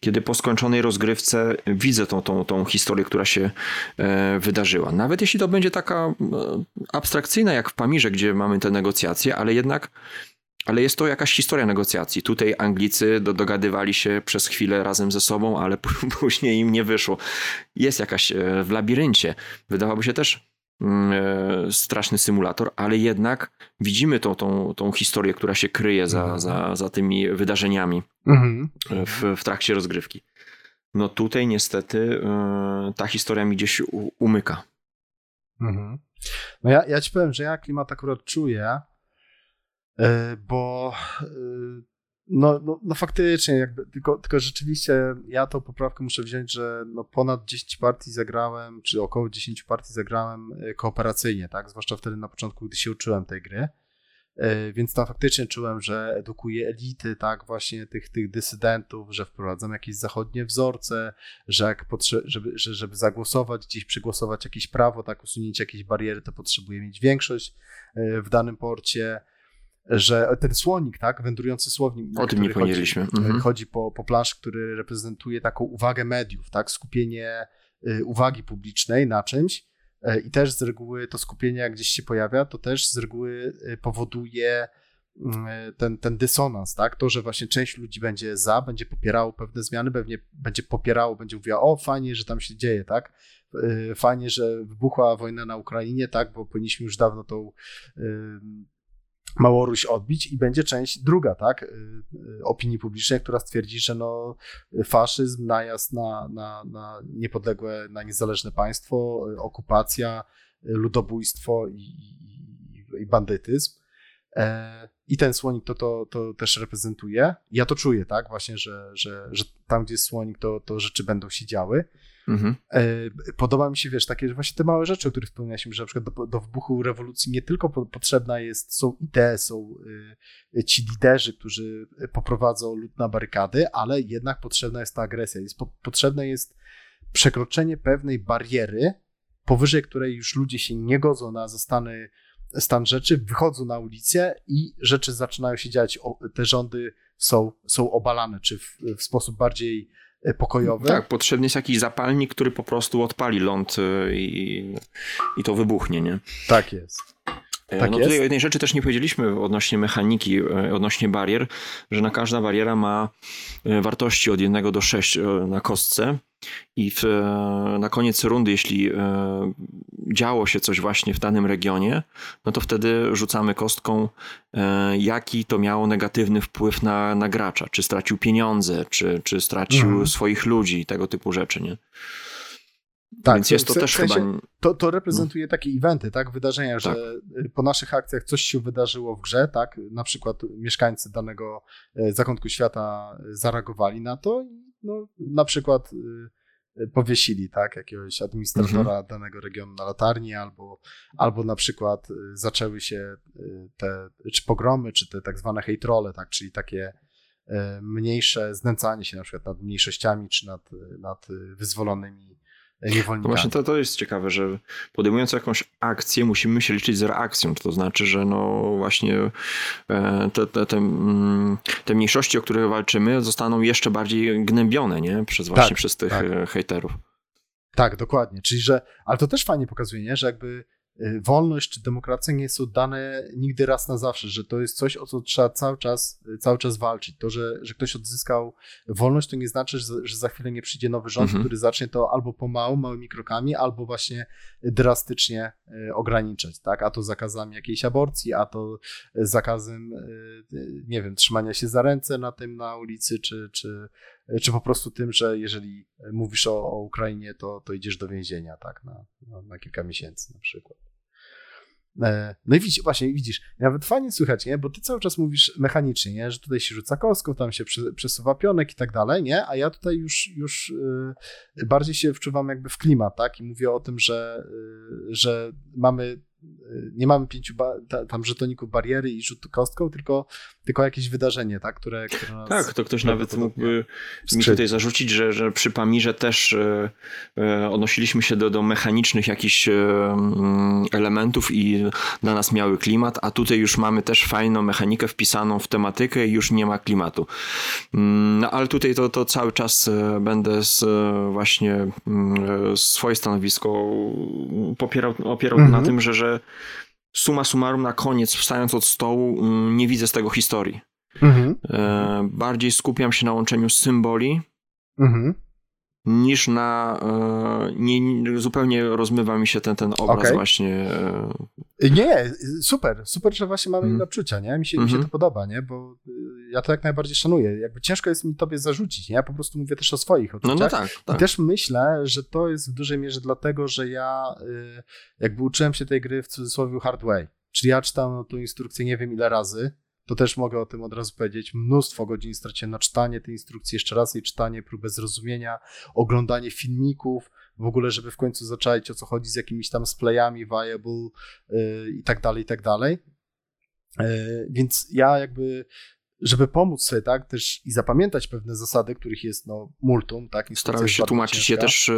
Kiedy po skończonej rozgrywce widzę tą, tą, tą historię, która się e, wydarzyła. Nawet jeśli to będzie taka e, abstrakcyjna, jak w Pamirze, gdzie mamy te negocjacje, ale jednak ale jest to jakaś historia negocjacji. Tutaj Anglicy do, dogadywali się przez chwilę razem ze sobą, ale później im nie wyszło. Jest jakaś e, w labiryncie. Wydawałoby się też mm, e, straszny symulator, ale jednak widzimy tą, tą, tą historię, która się kryje za, mhm. za, za tymi wydarzeniami mhm. w, w trakcie rozgrywki. No tutaj niestety e, ta historia mi gdzieś umyka. Mhm. No ja, ja ci powiem, że ja klimat akurat czuję, E, bo e, no, no, no faktycznie, jakby, tylko, tylko rzeczywiście ja tą poprawkę muszę wziąć, że no ponad 10 partii zagrałem, czy około 10 partii zagrałem e, kooperacyjnie, tak? Zwłaszcza wtedy na początku, gdy się uczyłem tej gry. Więc tam faktycznie czułem, że edukuję elity, tak, właśnie tych, tych dysydentów, że wprowadzam jakieś zachodnie wzorce, że jak potrze- żeby, że, żeby zagłosować, gdzieś przegłosować jakieś prawo, tak, usunięcie jakiejś bariery, to potrzebuję mieć większość w danym porcie że ten słonik, tak, wędrujący słownik. O tym nie powiedzieliśmy. Mhm. Chodzi po, po planszy, który reprezentuje taką uwagę mediów, tak, skupienie y, uwagi publicznej na czymś y, i też z reguły to skupienie, jak gdzieś się pojawia, to też z reguły y, powoduje ten, ten dysonans, tak? To, że właśnie część ludzi będzie za, będzie popierało pewne zmiany, pewnie będzie popierało, będzie mówiła, o fajnie, że tam się dzieje, tak? Fajnie, że wybuchła wojna na Ukrainie, tak? Bo powinniśmy już dawno tą Małoruś odbić i będzie część druga, tak, y, y, opinii publicznej, która stwierdzi, że no, faszyzm, najazd na, na, na niepodległe, na niezależne państwo, y, okupacja, ludobójstwo i, i, i bandytyzm. E, I ten słonik to, to, to też reprezentuje. Ja to czuję, tak, właśnie, że, że, że tam, gdzie jest słonik, to, to rzeczy będą się działy. Mhm. E, podoba mi się, wiesz, takie właśnie te małe rzeczy, o których wspomnieliśmy, że na przykład do, do wybuchu rewolucji nie tylko potrzebna jest, są idee, są y, ci liderzy, którzy poprowadzą lud na barykady, ale jednak potrzebna jest ta agresja. Jest, po, potrzebne jest przekroczenie pewnej bariery, powyżej której już ludzie się nie godzą na zostany stan rzeczy, wychodzą na ulicę i rzeczy zaczynają się dziać. Te rządy są, są obalane, czy w, w sposób bardziej E. Tak, potrzebny jest jakiś zapalnik, który po prostu odpali ląd e, i, i to wybuchnie, nie? Tak jest. E, tak no jest. tutaj jednej rzeczy też nie powiedzieliśmy odnośnie mechaniki, odnośnie barier, że na każda bariera ma wartości od 1 do 6 na kostce i w, na koniec rundy, jeśli e, działo się coś właśnie w danym regionie, no to wtedy rzucamy kostką, e, jaki to miało negatywny wpływ na, na gracza. Czy stracił pieniądze, czy, czy stracił mhm. swoich ludzi, tego typu rzeczy, nie? Tak, Więc jest to w też sensie, chyba. To, to reprezentuje no. takie eventy, tak? Wydarzenia, tak. że po naszych akcjach coś się wydarzyło w grze, tak? Na przykład mieszkańcy danego e, zakątku świata zareagowali na to i no, na przykład y, powiesili tak, jakiegoś administratora mhm. danego regionu na latarni, albo, albo na przykład y, zaczęły się y, te czy pogromy, czy te tak zwane hate role, tak, czyli takie mniejsze znęcanie się na przykład nad mniejszościami, czy nad, nad wyzwolonymi niewolnikami. No właśnie to, to jest ciekawe, że podejmując jakąś akcję, musimy się liczyć z reakcją. To znaczy, że no właśnie e, te, te, te, mm, te mniejszości, o których walczymy, zostaną jeszcze bardziej gnębione, nie? Przez właśnie tak, przez tych tak. E, hejterów. Tak, dokładnie. Czyli, że, ale to też fajnie pokazuje, nie? że jakby wolność czy demokracja nie są dane nigdy raz na zawsze, że to jest coś, o co trzeba cały czas, y, cały czas walczyć. To, że, że ktoś odzyskał wolność, to nie znaczy, że, że za chwilę nie przyjdzie nowy rząd, mhm. który zacznie to albo pomału, małymi krokami, albo właśnie drastycznie y, ograniczać, tak? A to zakazami jakiejś aborcji, a to zakazem, nie wiem, trzymania się za ręce na tym na ulicy, czy, czy, czy po prostu tym, że jeżeli mówisz o, o Ukrainie, to, to idziesz do więzienia, tak, na, na, kilka miesięcy na przykład. E, no i widzisz, właśnie widzisz, nawet fajnie słychać, nie? Bo ty cały czas mówisz mechanicznie, nie? Że tutaj się rzuca kostką, tam się przesuwa pionek i tak dalej, nie? A ja tutaj już, już yy, bardziej się wczuwam jakby w klimat, tak? I mówię o tym, że, yy, że mamy nie mamy pięciu tam żetoników bariery i rzut kostką, tylko, tylko jakieś wydarzenie, tak, które, które Tak, to ktoś nawet mógłby mi tutaj zarzucić, że, że przy Pamirze też e, e, odnosiliśmy się do, do mechanicznych jakichś e, mm, elementów i dla nas miały klimat, a tutaj już mamy też fajną mechanikę wpisaną w tematykę i już nie ma klimatu. Mm, no ale tutaj to, to cały czas będę z, właśnie mm, swoje stanowisko popierał, opierał mhm. na tym, że, że suma summarum na koniec, wstając od stołu, mm, nie widzę z tego historii. Mhm. E, bardziej skupiam się na łączeniu symboli mhm. Niż na. E, nie, zupełnie rozmywa mi się ten, ten obraz okay. właśnie. E... Nie, super, super, że właśnie mamy mhm. inne odczucia, nie? Mi się, mi się mhm. to podoba, nie? Bo ja to jak najbardziej szanuję. Jakby ciężko jest mi tobie zarzucić, nie? Ja po prostu mówię też o swoich odczuciach. No, no tak, tak. I też myślę, że to jest w dużej mierze dlatego, że ja y, jakby uczyłem się tej gry w cudzysłowie hard way. Czyli ja czytałem tą instrukcję nie wiem ile razy, to też mogę o tym od razu powiedzieć. Mnóstwo godzin straciłem na czytanie tej instrukcji, jeszcze raz jej czytanie, próbę zrozumienia, oglądanie filmików, w ogóle, żeby w końcu zaczaić o co chodzi z jakimiś tam splayami, viable yy, i tak dalej, i tak dalej. Yy, więc ja jakby żeby pomóc sobie, tak, też i zapamiętać pewne zasady, których jest no multum, tak. Starałeś się tłumaczyć je też e,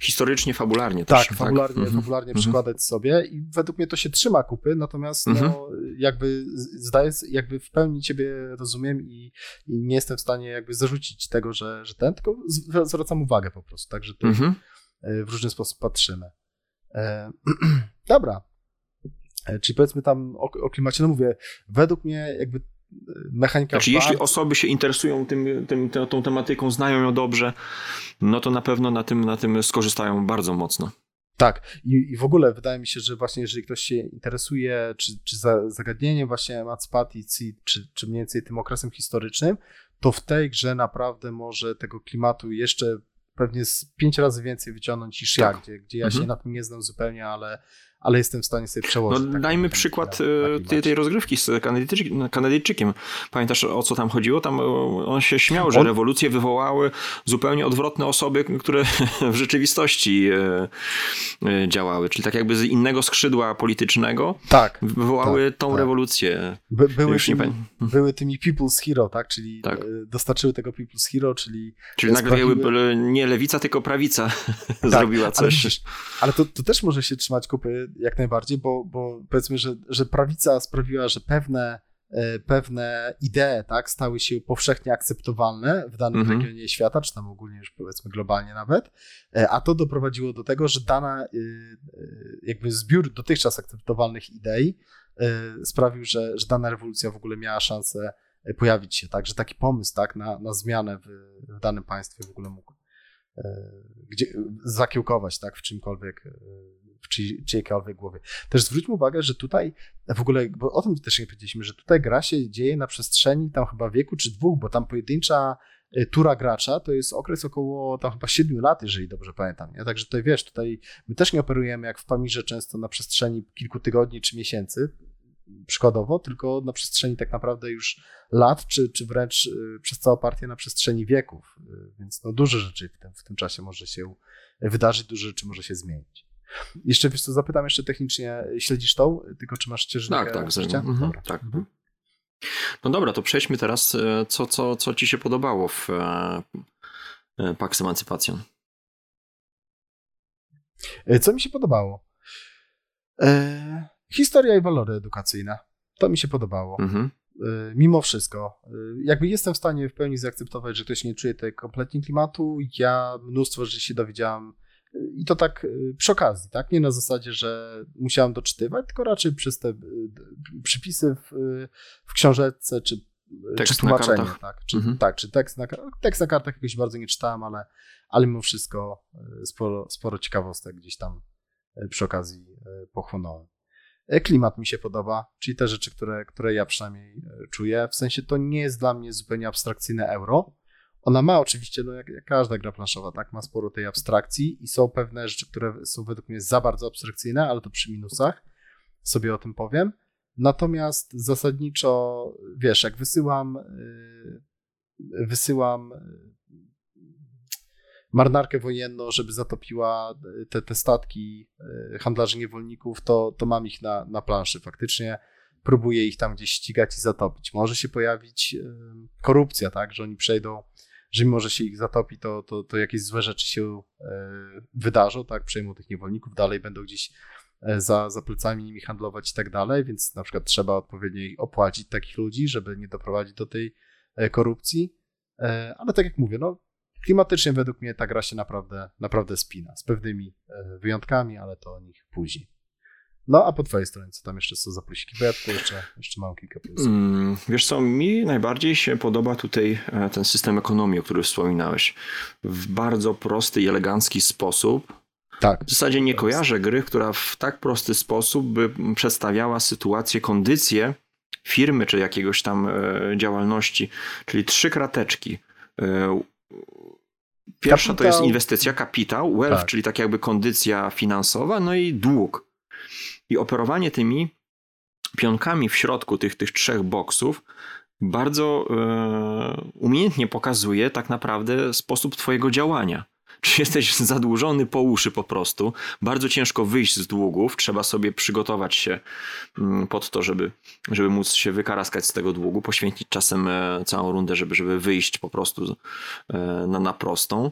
historycznie, fabularnie. Tak, też, fabularnie, tak? fabularnie mhm. przykładać sobie i według mnie to się trzyma kupy, natomiast no, mhm. jakby zdaję, jakby w pełni ciebie rozumiem i, i, nie jestem w stanie jakby zarzucić tego, że, że ten, tylko zwracam uwagę po prostu, tak, że to mhm. E, w różny sposób patrzymy. E, dobra, e, Czyli powiedzmy tam o, o, klimacie, no mówię, według mnie jakby mechanika. Znaczy, jeśli osoby się interesują tym, tym, tą, tematyką, znają ją dobrze, no to na pewno na tym, na tym skorzystają bardzo mocno. Tak, I, i w ogóle wydaje mi się, że właśnie jeżeli ktoś się interesuje, czy, czy za, zagadnieniem właśnie emancypacji, czy, czy mniej więcej tym okresem historycznym, to w tej grze naprawdę może tego klimatu jeszcze pewnie z pięć razy więcej wyciągnąć niż tak. ja, gdzie, gdzie ja mhm. się na tym nie znam zupełnie, ale ale jestem w stanie sobie przełożyć. No, dajmy przykład e, tej, tej rozgrywki z Kanadyjczykiem. Pamiętasz o co tam chodziło? Tam e, on się śmiał, że on... rewolucje wywołały zupełnie odwrotne osoby, które w rzeczywistości e, działały. Czyli tak jakby z innego skrzydła politycznego tak, wywołały tak, tą tak. rewolucję. By, były, tymi, były tymi People's Hero, tak? Czyli tak. dostarczyły tego People's Hero, czyli. Czyli nagle sprawiły... nie lewica, tylko prawica tak, zrobiła coś. Ale, ale to, to też może się trzymać kupy jak najbardziej, bo, bo powiedzmy, że, że prawica sprawiła, że pewne, e, pewne idee tak, stały się powszechnie akceptowalne w danym mhm. regionie świata, czy tam ogólnie już powiedzmy globalnie nawet, e, a to doprowadziło do tego, że dana e, jakby zbiór dotychczas akceptowalnych idei sprawił, że, że dana rewolucja w ogóle miała szansę pojawić się, tak, że taki pomysł tak, na, na zmianę w, w danym państwie w ogóle mógł gdzie, zakiełkować tak, w czymkolwiek w czyjejkolwiek głowie. Też zwróćmy uwagę, że tutaj w ogóle, bo o tym też nie powiedzieliśmy, że tutaj gra się dzieje na przestrzeni tam chyba wieku czy dwóch, bo tam pojedyncza y, tura gracza to jest okres około tam chyba 7 lat, jeżeli dobrze pamiętam. Nie? Także tutaj wiesz, tutaj my też nie operujemy jak w Pamirze często na przestrzeni kilku tygodni czy miesięcy, przykładowo, tylko na przestrzeni tak naprawdę już lat, czy, czy wręcz y, przez całą partię na przestrzeni wieków. Y, więc no, dużo rzeczy w tym, w tym czasie może się wydarzyć, dużo rzeczy może się zmienić. Jeszcze wiesz co, zapytam jeszcze technicznie, śledzisz tą, tylko czy masz ścieżkę Tak, tak, mhm, dobra. tak. Mhm. No dobra, to przejdźmy teraz, e, co, co, co ci się podobało w e, e, Pax Emancypacjon. Co mi się podobało? E, historia i walory edukacyjne. To mi się podobało. Mhm. E, mimo wszystko. E, jakby jestem w stanie w pełni zaakceptować, że ktoś nie czuje tego kompletnie klimatu. Ja mnóstwo rzeczy się dowiedziałam i to tak y, przy okazji, tak? Nie na zasadzie, że musiałem doczytywać, tylko raczej przez te y, przypisy w, w książeczce, czy, tekst czy tłumaczenie, tak? Czy, mhm. tak, czy tekst na, tekst na kartach jakoś bardzo nie czytałem, ale, ale mimo wszystko y, sporo, sporo ciekawostek gdzieś tam przy okazji pochłonąłem. E, klimat mi się podoba, czyli te rzeczy, które, które ja przynajmniej czuję. W sensie to nie jest dla mnie zupełnie abstrakcyjne euro, ona ma oczywiście, no jak, jak, każda gra planszowa, tak, ma sporo tej abstrakcji i są pewne rzeczy, które są według mnie za bardzo abstrakcyjne, ale to przy minusach, sobie o tym powiem. Natomiast zasadniczo, wiesz, jak wysyłam, yy, wysyłam yy, marynarkę wojenną, żeby zatopiła te, te statki yy, handlarzy niewolników, to, to mam ich na, na planszy faktycznie próbuję ich tam gdzieś ścigać i zatopić. Może się pojawić korupcja, tak, że oni przejdą że mimo, że się ich zatopi, to, to, to jakieś złe rzeczy się e, wydarzą, tak, przejmą tych niewolników, dalej będą gdzieś e, za, za plecami nimi handlować i tak dalej, więc na przykład trzeba odpowiednio opłacić takich ludzi, żeby nie doprowadzić do tej e, korupcji, ale tak jak mówię, no klimatycznie według mnie ta gra się naprawdę, naprawdę spina, z pewnymi wyjątkami, ale to o nich później. No, a po twojej stronie, co tam jeszcze są za plusiki? Bo ja tutaj jeszcze, jeszcze mam kilka plusów. Mm, wiesz co, mi najbardziej się podoba tutaj e, ten system ekonomii, o którym wspominałeś. W bardzo prosty i elegancki sposób. Tak. W zasadzie nie kojarzę gry, która w tak prosty sposób by przedstawiała sytuację, kondycję firmy czy jakiegoś tam e, działalności. Czyli trzy krateczki. E, pierwsza kapitał. to jest inwestycja, kapitał, wealth, tak. czyli tak jakby kondycja finansowa, no i dług. I operowanie tymi pionkami w środku tych, tych trzech boksów bardzo e, umiejętnie pokazuje tak naprawdę sposób Twojego działania. czy jesteś zadłużony po uszy po prostu, bardzo ciężko wyjść z długów, trzeba sobie przygotować się mm, pod to, żeby, żeby móc się wykaraskać z tego długu, poświęcić czasem e, całą rundę, żeby, żeby wyjść po prostu e, na, na prostą.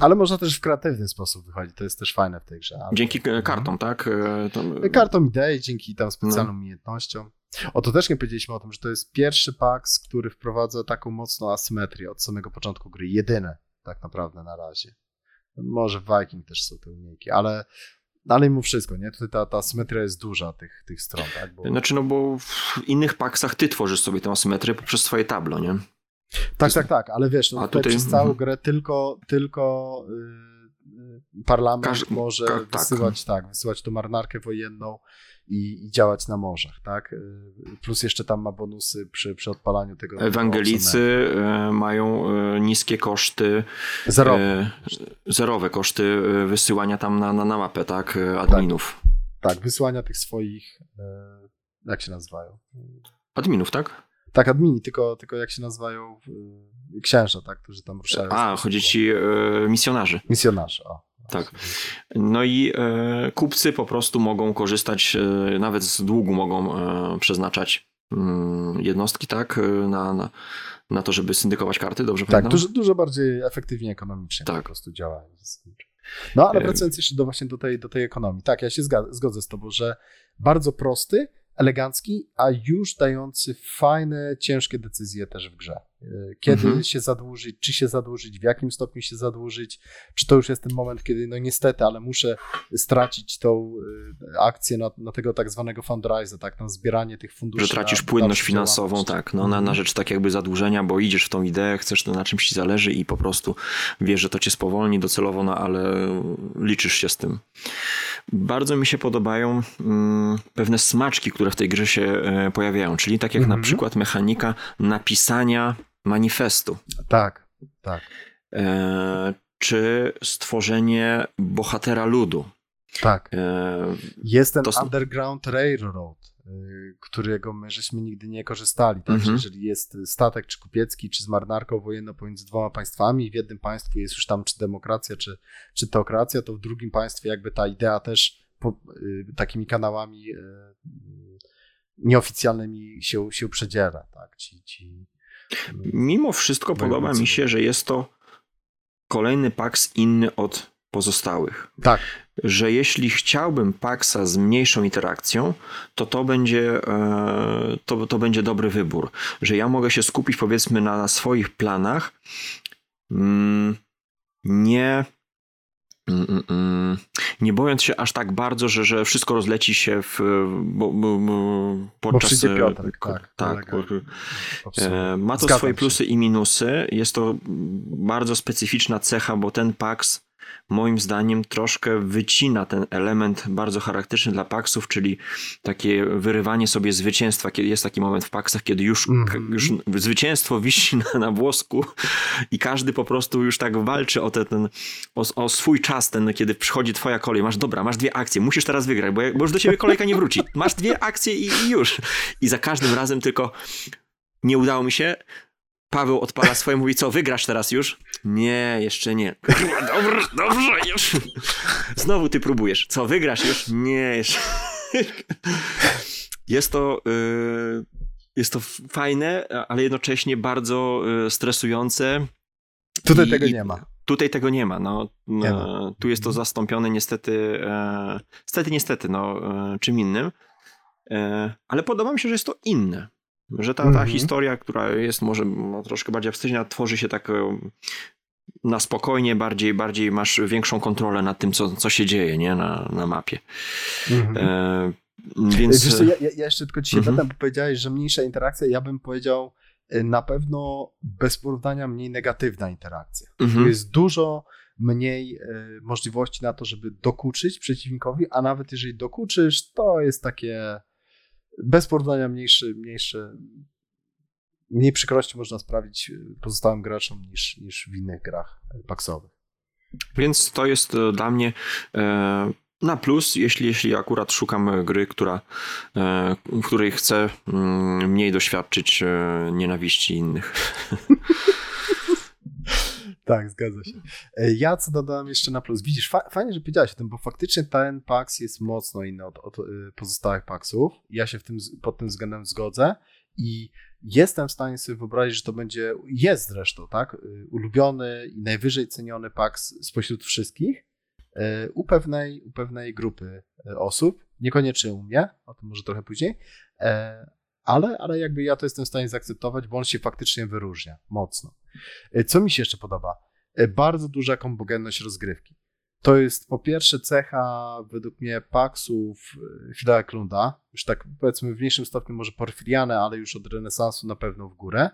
Ale można też w kreatywny sposób wychodzić, to jest też fajne w tej grze. Ale... Dzięki kartom, tak? To... Kartom idei, dzięki tam specjalnym no. umiejętnościom. O to też nie powiedzieliśmy o tym, że to jest pierwszy PAX, który wprowadza taką mocną asymetrię od samego początku gry. Jedyne tak naprawdę na razie. Może w Viking też są te umiejki, ale ale mimo wszystko, nie? Tutaj ta, ta asymetria jest duża tych, tych stron, tak? Bo... Znaczy, no bo w innych paksach ty tworzysz sobie tę asymetrię poprzez swoje tablo, nie? Tak, tak, tak, ale wiesz, no, tutaj, tutaj przez całą mhm. grę tylko, tylko yy, parlament Każ... może Ka tak. wysyłać, tak. tak, wysyłać tą marynarkę wojenną i, i, działać na morzach, tak? Y, plus jeszcze tam ma bonusy przy, przy odpalaniu tego. Ewangelicy tego y, mają y, niskie koszty. Zerowe. Zerowe koszty wysyłania tam na, na, na mapę, tak? Adminów. Tak, tak, wysyłania tych swoich, jak się nazywają? Adminów, tak? Tak, admini, tylko, tylko jak się nazywają księża, tak? Którzy tam ruszają. A, chodzi ci misjonarzy. Misjonarze, o. Tak. No i e, kupcy po prostu mogą korzystać, e, nawet z długu mogą e, przeznaczać mm, jednostki, tak, e, na, na, na to, żeby syndykować karty, dobrze Tak, pamiętam? dużo, dużo bardziej efektywnie ekonomicznie tak. po prostu działa. No ale e, wracając jeszcze do właśnie do tej, do tej ekonomii. Tak, ja się zgodzę z tobą, że bardzo prosty, elegancki, a już dający fajne, ciężkie decyzje też w grze. E, kiedy mhm. się zadłużyć, czy się zadłużyć, w jakim stopniu się zadłużyć, czy to już jest ten moment, kiedy no niestety, ale muszę stracić tą e, akcję na, na tego tak zwanego fundraise, tak, na zbieranie tych funduszy. Że tracisz płynność finansową, tak, no, na, na rzecz tak jakby zadłużenia, bo idziesz w tą ideę, chcesz to na czymś ci zależy i po prostu wiesz, że to cię spowolni docelowo, no ale liczysz się z tym. Bardzo mi się podobają mm, pewne smaczki, które w tej grze się e, pojawiają, czyli tak jak mm -hmm. na przykład mechanika napisania manifestu. Tak, tak. E, czy stworzenie bohatera ludu. Tak. E, Jest ten to... Underground Railroad, którego my żeśmy nigdy nie korzystali. Także mhm. jeżeli jest statek czy kupiecki, czy z marynarką wojenną pomiędzy dwoma państwami, w jednym państwie jest już tam czy demokracja, czy, czy teokracja, to w drugim państwie jakby ta idea też po, y, takimi kanałami y, nieoficjalnymi się, się przedziera. Tak? Ci, ci, Mimo wszystko podoba mi się, że jest to kolejny Pax inny od pozostałych. Tak. Że jeśli chciałbym Paxa z mniejszą interakcją, to to będzie, e, to, to będzie dobry wybór. Że ja mogę się skupić powiedzmy na swoich planach, mm, nie Mm, mm. Nie bojąc się aż tak bardzo, że, że wszystko rozleci się w, bo, bo, bo podczas... Bo Piotrek, tak. tak bo, e, ma to Zgadzam swoje plusy się. i minusy. Jest to bardzo specyficzna cecha, bo ten Pax moim zdaniem troszkę wycina ten element bardzo charakterystyczny dla Paxów, czyli takie wyrywanie sobie zwycięstwa. Kiedy jest taki moment w Paxach, kiedy już, mm. już zwycięstwo wisi na, na włosku i każdy po prostu już tak walczy o, te, ten, o, o, swój czas, ten, kiedy przychodzi twoja kolej. Masz, dobra, masz dwie akcje, musisz teraz wygrać, bo, bo już do ciebie kolejka nie wróci. Masz dwie akcje i, i już. I za każdym razem tylko nie udało mi się, Paweł odpala swoje, mówi, co, wygrasz teraz już? Nie, jeszcze nie. Dobrze, dobrze, już. Znowu ty próbujesz. Co, wygrasz już? Nie, jeszcze. Jest to, y, jest to fajne, ale jednocześnie bardzo y, stresujące. Tutaj I, tego nie ma. Tutaj tego nie ma. No, nie ma. Tu jest to zastąpione niestety, e, niestety, niestety, no, e, czym innym. E, ale podoba mi się, że jest to inne. Że ta, ta mhm. historia, która jest może no, troszkę bardziej abstrakcyjna, tworzy się tak na spokojnie, bardziej, bardziej masz większą kontrolę nad tym, co, co się dzieje nie? Na, na mapie. Mhm. E, więc... Wiesz ja, ja jeszcze tylko ci się bo powiedziałeś, że mniejsza interakcja, ja bym powiedział e, na pewno bez porównania mniej negatywna interakcja. Mhm. jest dużo mniej e, możliwości na to, żeby dokuczyć przeciwnikowi, a nawet jeżeli dokuczysz, to jest takie bez porównania mniejszy, mniejszy, mniej przykrości można sprawić y, pozostałym graczom niż, niż w innych grach paksowych. Więc to jest e, dla mnie e, na plus, jeśli, jeśli akurat szukam gry, która, e, w której chcę mm, mniej doświadczyć nienawiści innych. Tak, zgadza się. E, ja co dodałem jeszcze na plus. Widzisz, fa fajnie, że powiedziałeś o tym, bo faktycznie ten PAX jest mocno inny od, od, od pozostałych PAXów. Ja się w tym, pod tym względem zgodzę i jestem w stanie sobie wyobrazić, że to będzie, jest zresztą, tak, y, ulubiony i najwyżej ceniony PAX spośród wszystkich u pewnej, u pewnej grupy osób, niekoniecznie u mnie, o tym może trochę później, e, ale, ale jakby ja to jestem w stanie zaakceptować, bo on się faktycznie wyróżnia mocno. Co mi się jeszcze podoba? Bardzo duża kombogenność rozgrywki. To jest po pierwsze cecha według mnie Paxów Fidela Klunda, już tak powiedzmy w mniejszym stopniu może Porfiriane, ale już od renesansu na pewno w górę.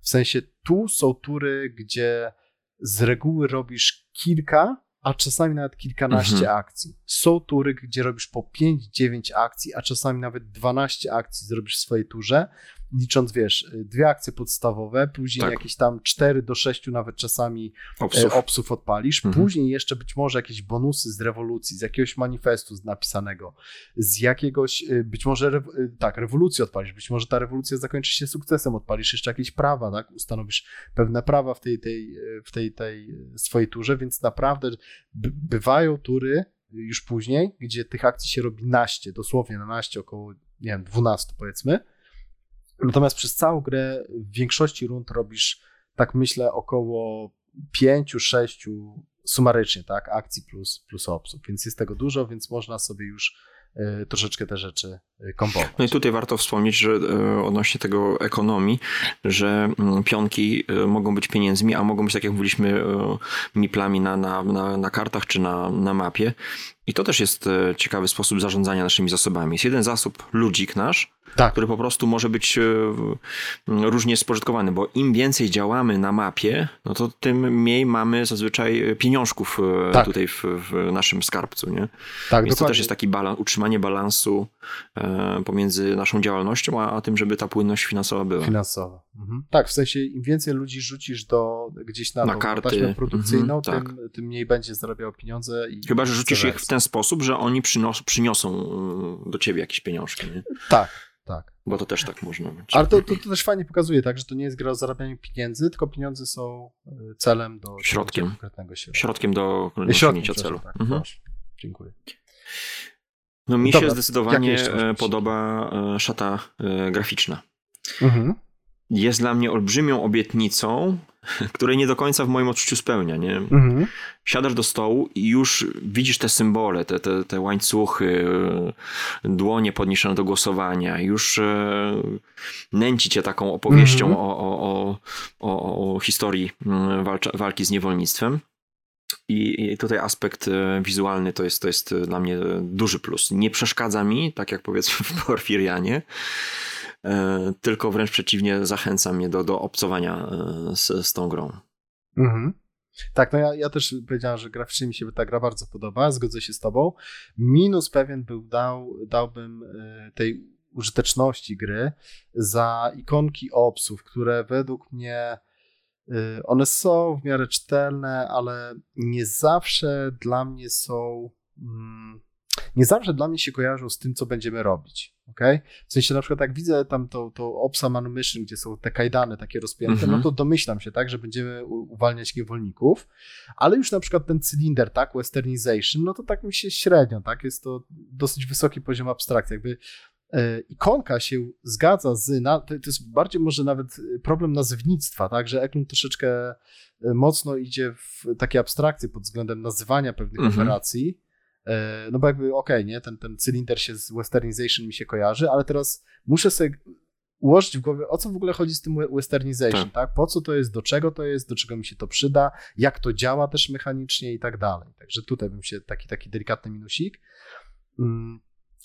W sensie tu są tury, gdzie z reguły robisz kilka, a czasami nawet kilkanaście mhm. akcji. Są tury, gdzie robisz po 5-9 akcji, a czasami nawet 12 akcji zrobisz w swojej turze licząc, wiesz, dwie akcje podstawowe, później tak. jakieś tam 4 do 6 nawet czasami e, obsów, obsów odpalisz, mhm. później jeszcze być może jakieś bonusy z rewolucji, z jakiegoś manifestu napisanego, z jakiegoś, e, być może, e, tak, rewolucję odpalisz, być może ta rewolucja zakończy się sukcesem, odpalisz jeszcze jakieś prawa, tak, ustanowisz pewne prawa w tej, tej, w tej, tej swojej turze, więc naprawdę bywają tury już później, gdzie tych akcji się robi naście, dosłownie na naście, około, nie wiem, 12 powiedzmy, Natomiast przez całą grę w większości rund robisz, tak myślę, około 5-6 sumarycznie, tak, akcji plus, plus opsów, więc jest tego dużo, więc można sobie już y, troszeczkę te rzeczy y, komponować. No i tutaj warto wspomnieć, że y, odnośnie tego ekonomii, że mm, pionki mogą być pieniędzmi, a mogą być, tak jak mówiliśmy, miplami na, na, na, na kartach czy na, na mapie. I to też jest ciekawy sposób zarządzania naszymi zasobami. Jest jeden zasób, ludzik nasz, tak. który po prostu może być e, różnie spożytkowany, bo im więcej działamy na mapie, no to tym mniej mamy zazwyczaj pieniążków e, tak. tutaj w, w, naszym skarbcu, nie? Tak, Więc dokładnie. to też jest taki balans, utrzymanie balansu e, pomiędzy naszą działalnością, a, a, tym, żeby ta płynność finansowa była. Finansowa. Mhm. Tak, w sensie im więcej ludzi rzucisz do gdzieś na, na kartę produkcyjną, mhm, tym, tak. tym mniej będzie zarabiał pieniądze. I Chyba, że rzucisz ich w ten sposób, że oni przynos, przyniosą do ciebie jakieś pieniążki. Nie? Tak, tak. Bo to też tak można być. Ale to, to, to, też fajnie pokazuje, tak, że to nie jest gra o zarabianiu pieniędzy, tylko pieniądze są e, celem do środkiem. konkretnego środka. Środkiem do osiągnięcia celu. Tak, mhm. Dziękuję. No mi Dobra, się zdecydowanie e, podoba e, szata graficzna. Mhm. Jest dla mnie olbrzymią obietnicą, której nie do końca w moim odczuciu spełnia. Nie? Mhm. Siadasz do stołu i już widzisz te symbole, te, te, te łańcuchy, dłonie podniesione do głosowania, już e, nęci cię taką opowieścią mhm. o, o, o, o, historii mm, walcza, walki z niewolnictwem. I, tutaj aspekt e, wizualny to jest, to jest dla mnie duży plus. Nie przeszkadza mi, tak jak powiedzmy w Porfirianie, E, tylko wręcz przeciwnie zachęca mnie do, do obcowania e, z, z tą grą. Mhm. Tak, no ja, ja też powiedziałem, że graficznie mi się ta gra bardzo podoba, zgodzę się z tobą. Minus pewien był, dał, dałbym e, tej użyteczności gry za ikonki obsów, które według mnie one są w miarę czytelne, ale nie zawsze dla mnie są mm, nie zawsze dla mnie się kojarzą z tym, co będziemy robić. Okay? W sensie na przykład jak widzę tam to, to Opsa Manumission, gdzie są te kajdany takie rozpięte, mm -hmm. no mhm. to domyślam się, tak, że będziemy uwalniać niewolników, ale już na przykład ten cylinder, tak, westernization, no to tak mi się średnio, tak, jest to dosyć wysoki poziom abstrakcji, jakby e, ikonka się zgadza z, to, jest bardziej może nawet problem nazewnictwa, tak, że Eklund troszeczkę e, mocno idzie w takie abstrakcje pod względem nazywania pewnych mm -hmm. operacji, E, no bo jakby okej, okay, nie, ten, ten cylinder się z westernization mi się kojarzy, ale teraz muszę sobie ułożyć w głowie, o co w ogóle chodzi z tym westernization, tak. tak? Po co to jest, do czego to jest, do czego mi się to przyda, jak to działa też mechanicznie i tak dalej. Także tutaj bym się taki, taki delikatny minusik. Mm,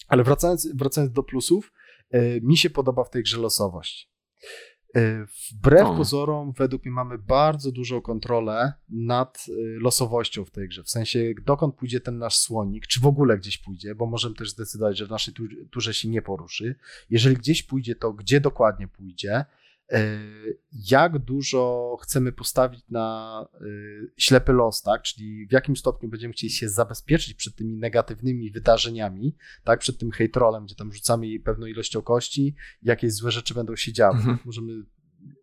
ale wracając, wracając do plusów, e, mi się podoba w tej grze losowość. E, wbrew o. pozorom, według mnie mamy bardzo dużą kontrolę nad e, losowością w tej grze. W sensie, dokąd pójdzie ten nasz słonik, czy w ogóle gdzieś pójdzie, bo możemy też zdecydować, że w naszej turze się nie poruszy. Jeżeli gdzieś pójdzie, to gdzie dokładnie pójdzie. E, jak dużo chcemy postawić na e, ślepy los, tak? Czyli w jakim stopniu będziemy chcieli się zabezpieczyć przed tymi negatywnymi wydarzeniami, tak? Przed tym hate rollem, gdzie tam rzucamy pewną ilością kości, jakieś złe rzeczy będą się działy. Mhm. Możemy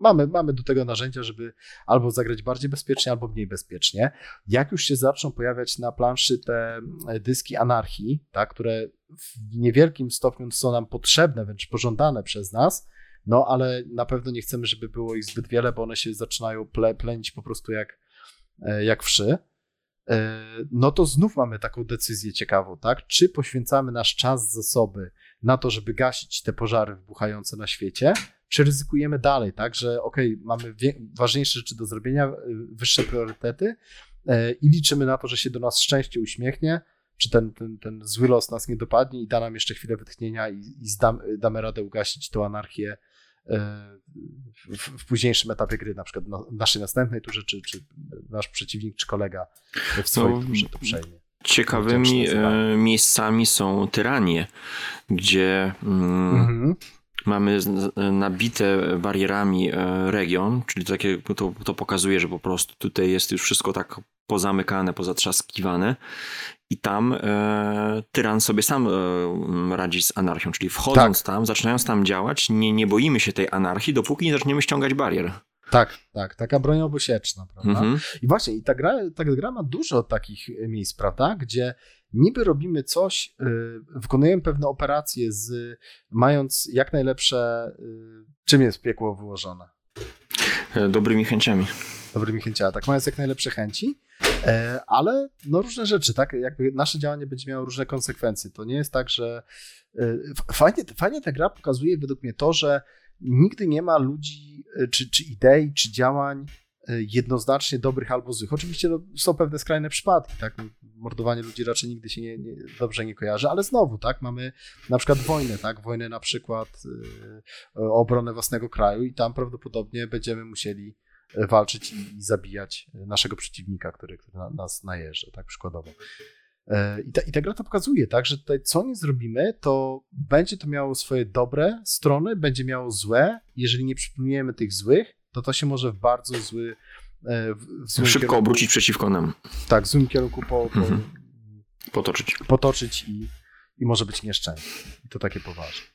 mamy, mamy do tego narzędzia, żeby albo zagrać bardziej bezpiecznie, albo mniej bezpiecznie. Jak już się zaczną pojawiać na planszy te e, dyski anarchii, tak, które w niewielkim stopniu są nam potrzebne, wręcz pożądane przez nas, no ale na pewno nie chcemy, żeby było ich zbyt wiele, bo one się zaczynają ple, plenić po prostu jak, e, jak wszy. E, no to znów mamy taką decyzję ciekawą, tak? Czy poświęcamy nasz czas, zasoby na to, żeby gasić te pożary wybuchające na świecie, czy ryzykujemy dalej, tak? Że okej, okay, mamy ważniejsze rzeczy do zrobienia, e, wyższe priorytety i liczymy na to, że się do nas szczęście uśmiechnie, czy ten, ten, ten zły los nas nie dopadnie i da nam jeszcze chwilę wytchnienia i, i zdam, damy radę ugasić tą anarchię w, w, późniejszym etapie gry, na przykład w naszej następnej turze, czy, czy nasz przeciwnik, czy kolega w swojej no, turze to przejmie. Ciekawymi e, miejscami są tyranie, gdzie mm, mhm. Mamy nabite barierami e, region, czyli takie, to, to pokazuje, że po prostu tutaj jest już wszystko tak pozamykane, pozatrzaskiwane i tam e, tyran sobie sam e, radzi z anarchią, czyli wchodząc tak. tam, zaczynając tam działać, nie, nie boimy się tej anarchii, dopóki nie zaczniemy ściągać barier. Tak, tak, taka broń obusieczna, prawda? Mhm. I właśnie, i ta gra, ta gra ma dużo takich miejsc, prawda, gdzie niby robimy coś, y, wykonujemy pewne operacje z, mając jak najlepsze, y, czym jest piekło wyłożone? E, dobrymi chęciami. Dobrymi chęciami, tak, mając jak najlepsze chęci, E, ale no różne rzeczy, tak? Jakby nasze działanie będzie miało różne konsekwencje. To nie jest tak, że e, fajnie, fajnie ta gra pokazuje według mnie to, że nigdy nie ma ludzi, e, czy, czy idei, czy działań jednoznacznie dobrych albo złych. Oczywiście no, są pewne skrajne przypadki, tak? No, mordowanie ludzi raczej nigdy się nie, nie, dobrze nie kojarzy, ale znowu, tak? Mamy na przykład wojnę, tak? Wojnę na przykład o obronę własnego kraju i tam prawdopodobnie będziemy musieli walczyć i, i zabijać naszego przeciwnika, który, który na, nas najeżdża, tak przykładowo. E, I ta, I ta gra to pokazuje, tak, że tutaj co nie zrobimy, to będzie to miało swoje dobre strony, będzie miało złe. Jeżeli nie przypomniemy tych złych, to to się może w bardzo zły. E, w, w Szybko kierunku, obrócić przeciwko nam. Tak, w złym kierunku po, po, mhm. potoczyć. Potoczyć i, i może być nieszczęście. I to takie poważne.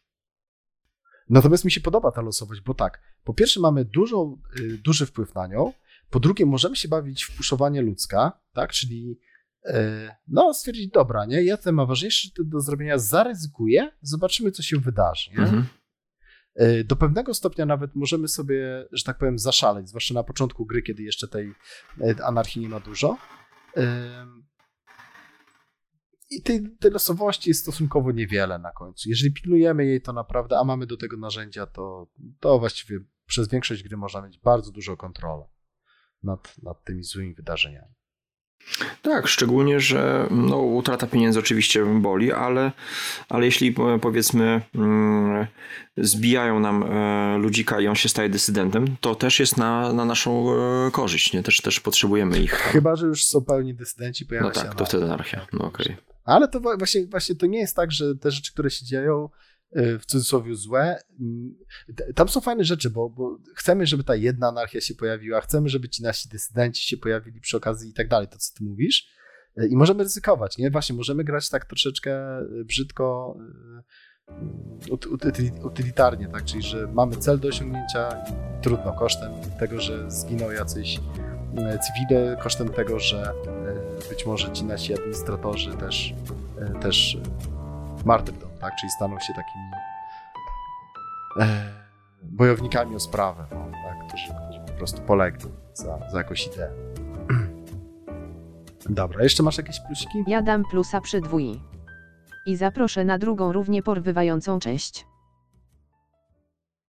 Natomiast mi się podoba ta losowość, bo tak, po pierwsze mamy dużo, y, duży wpływ na nią, po drugie możemy się bawić w puszowanie ludzka, tak, czyli no stwierdzić, dobra, nie, ja ten ma ważniejsze do zrobienia, zaryzykuję, zobaczymy, co się wydarzy? Mhm. Y, do pewnego stopnia nawet możemy sobie, że tak powiem, zaszaleć, zwłaszcza na początku gry, kiedy jeszcze tej anarchii nie ma dużo. I tej, tej losowości jest stosunkowo niewiele na końcu. Jeżeli pilnujemy jej, to naprawdę, a mamy do tego narzędzia, to, to właściwie przez większość gry można mieć bardzo dużą kontrolę nad, nad tymi złymi wydarzeniami. Tak, szczególnie, że no, utrata pieniędzy oczywiście boli, ale, ale jeśli e, powiedzmy mm, zbijają nam e, ludzika i on się staje dysydentem, to też jest na, na naszą e, korzyść, nie? Też, też potrzebujemy ich. Chyba, że już są pełni dysydenci, pojawia no tak, to wtedy anarchia. No okej. Okay. Ale to właśnie, właśnie to nie jest tak, że te rzeczy, które się dzieją, w cudzysłowie złe. Mm, tam są fajne rzeczy, bo, bo, chcemy, żeby ta jedna anarchia się pojawiła, chcemy, żeby ci nasi dysydenci się pojawili przy okazji i tak dalej, to co ty mówisz. Y, I możemy ryzykować, nie? Właśnie, możemy grać tak troszeczkę y, brzydko, utylitarnie, tak? Czyli, że mamy cel do osiągnięcia i trudno, kosztem tego, że zginą jacyś cywile, kosztem tego, że być może ci nasi administratorzy też, też martyrdom, tak? Czyli staną się takimi e, bojownikami o sprawę, no, tak? którzy, którzy po prostu polegli za, za jakąś ideę. Dobra, jeszcze masz jakieś plusiki? Ja dam plusa przy dwój. I zaproszę na drugą równie porywającą część.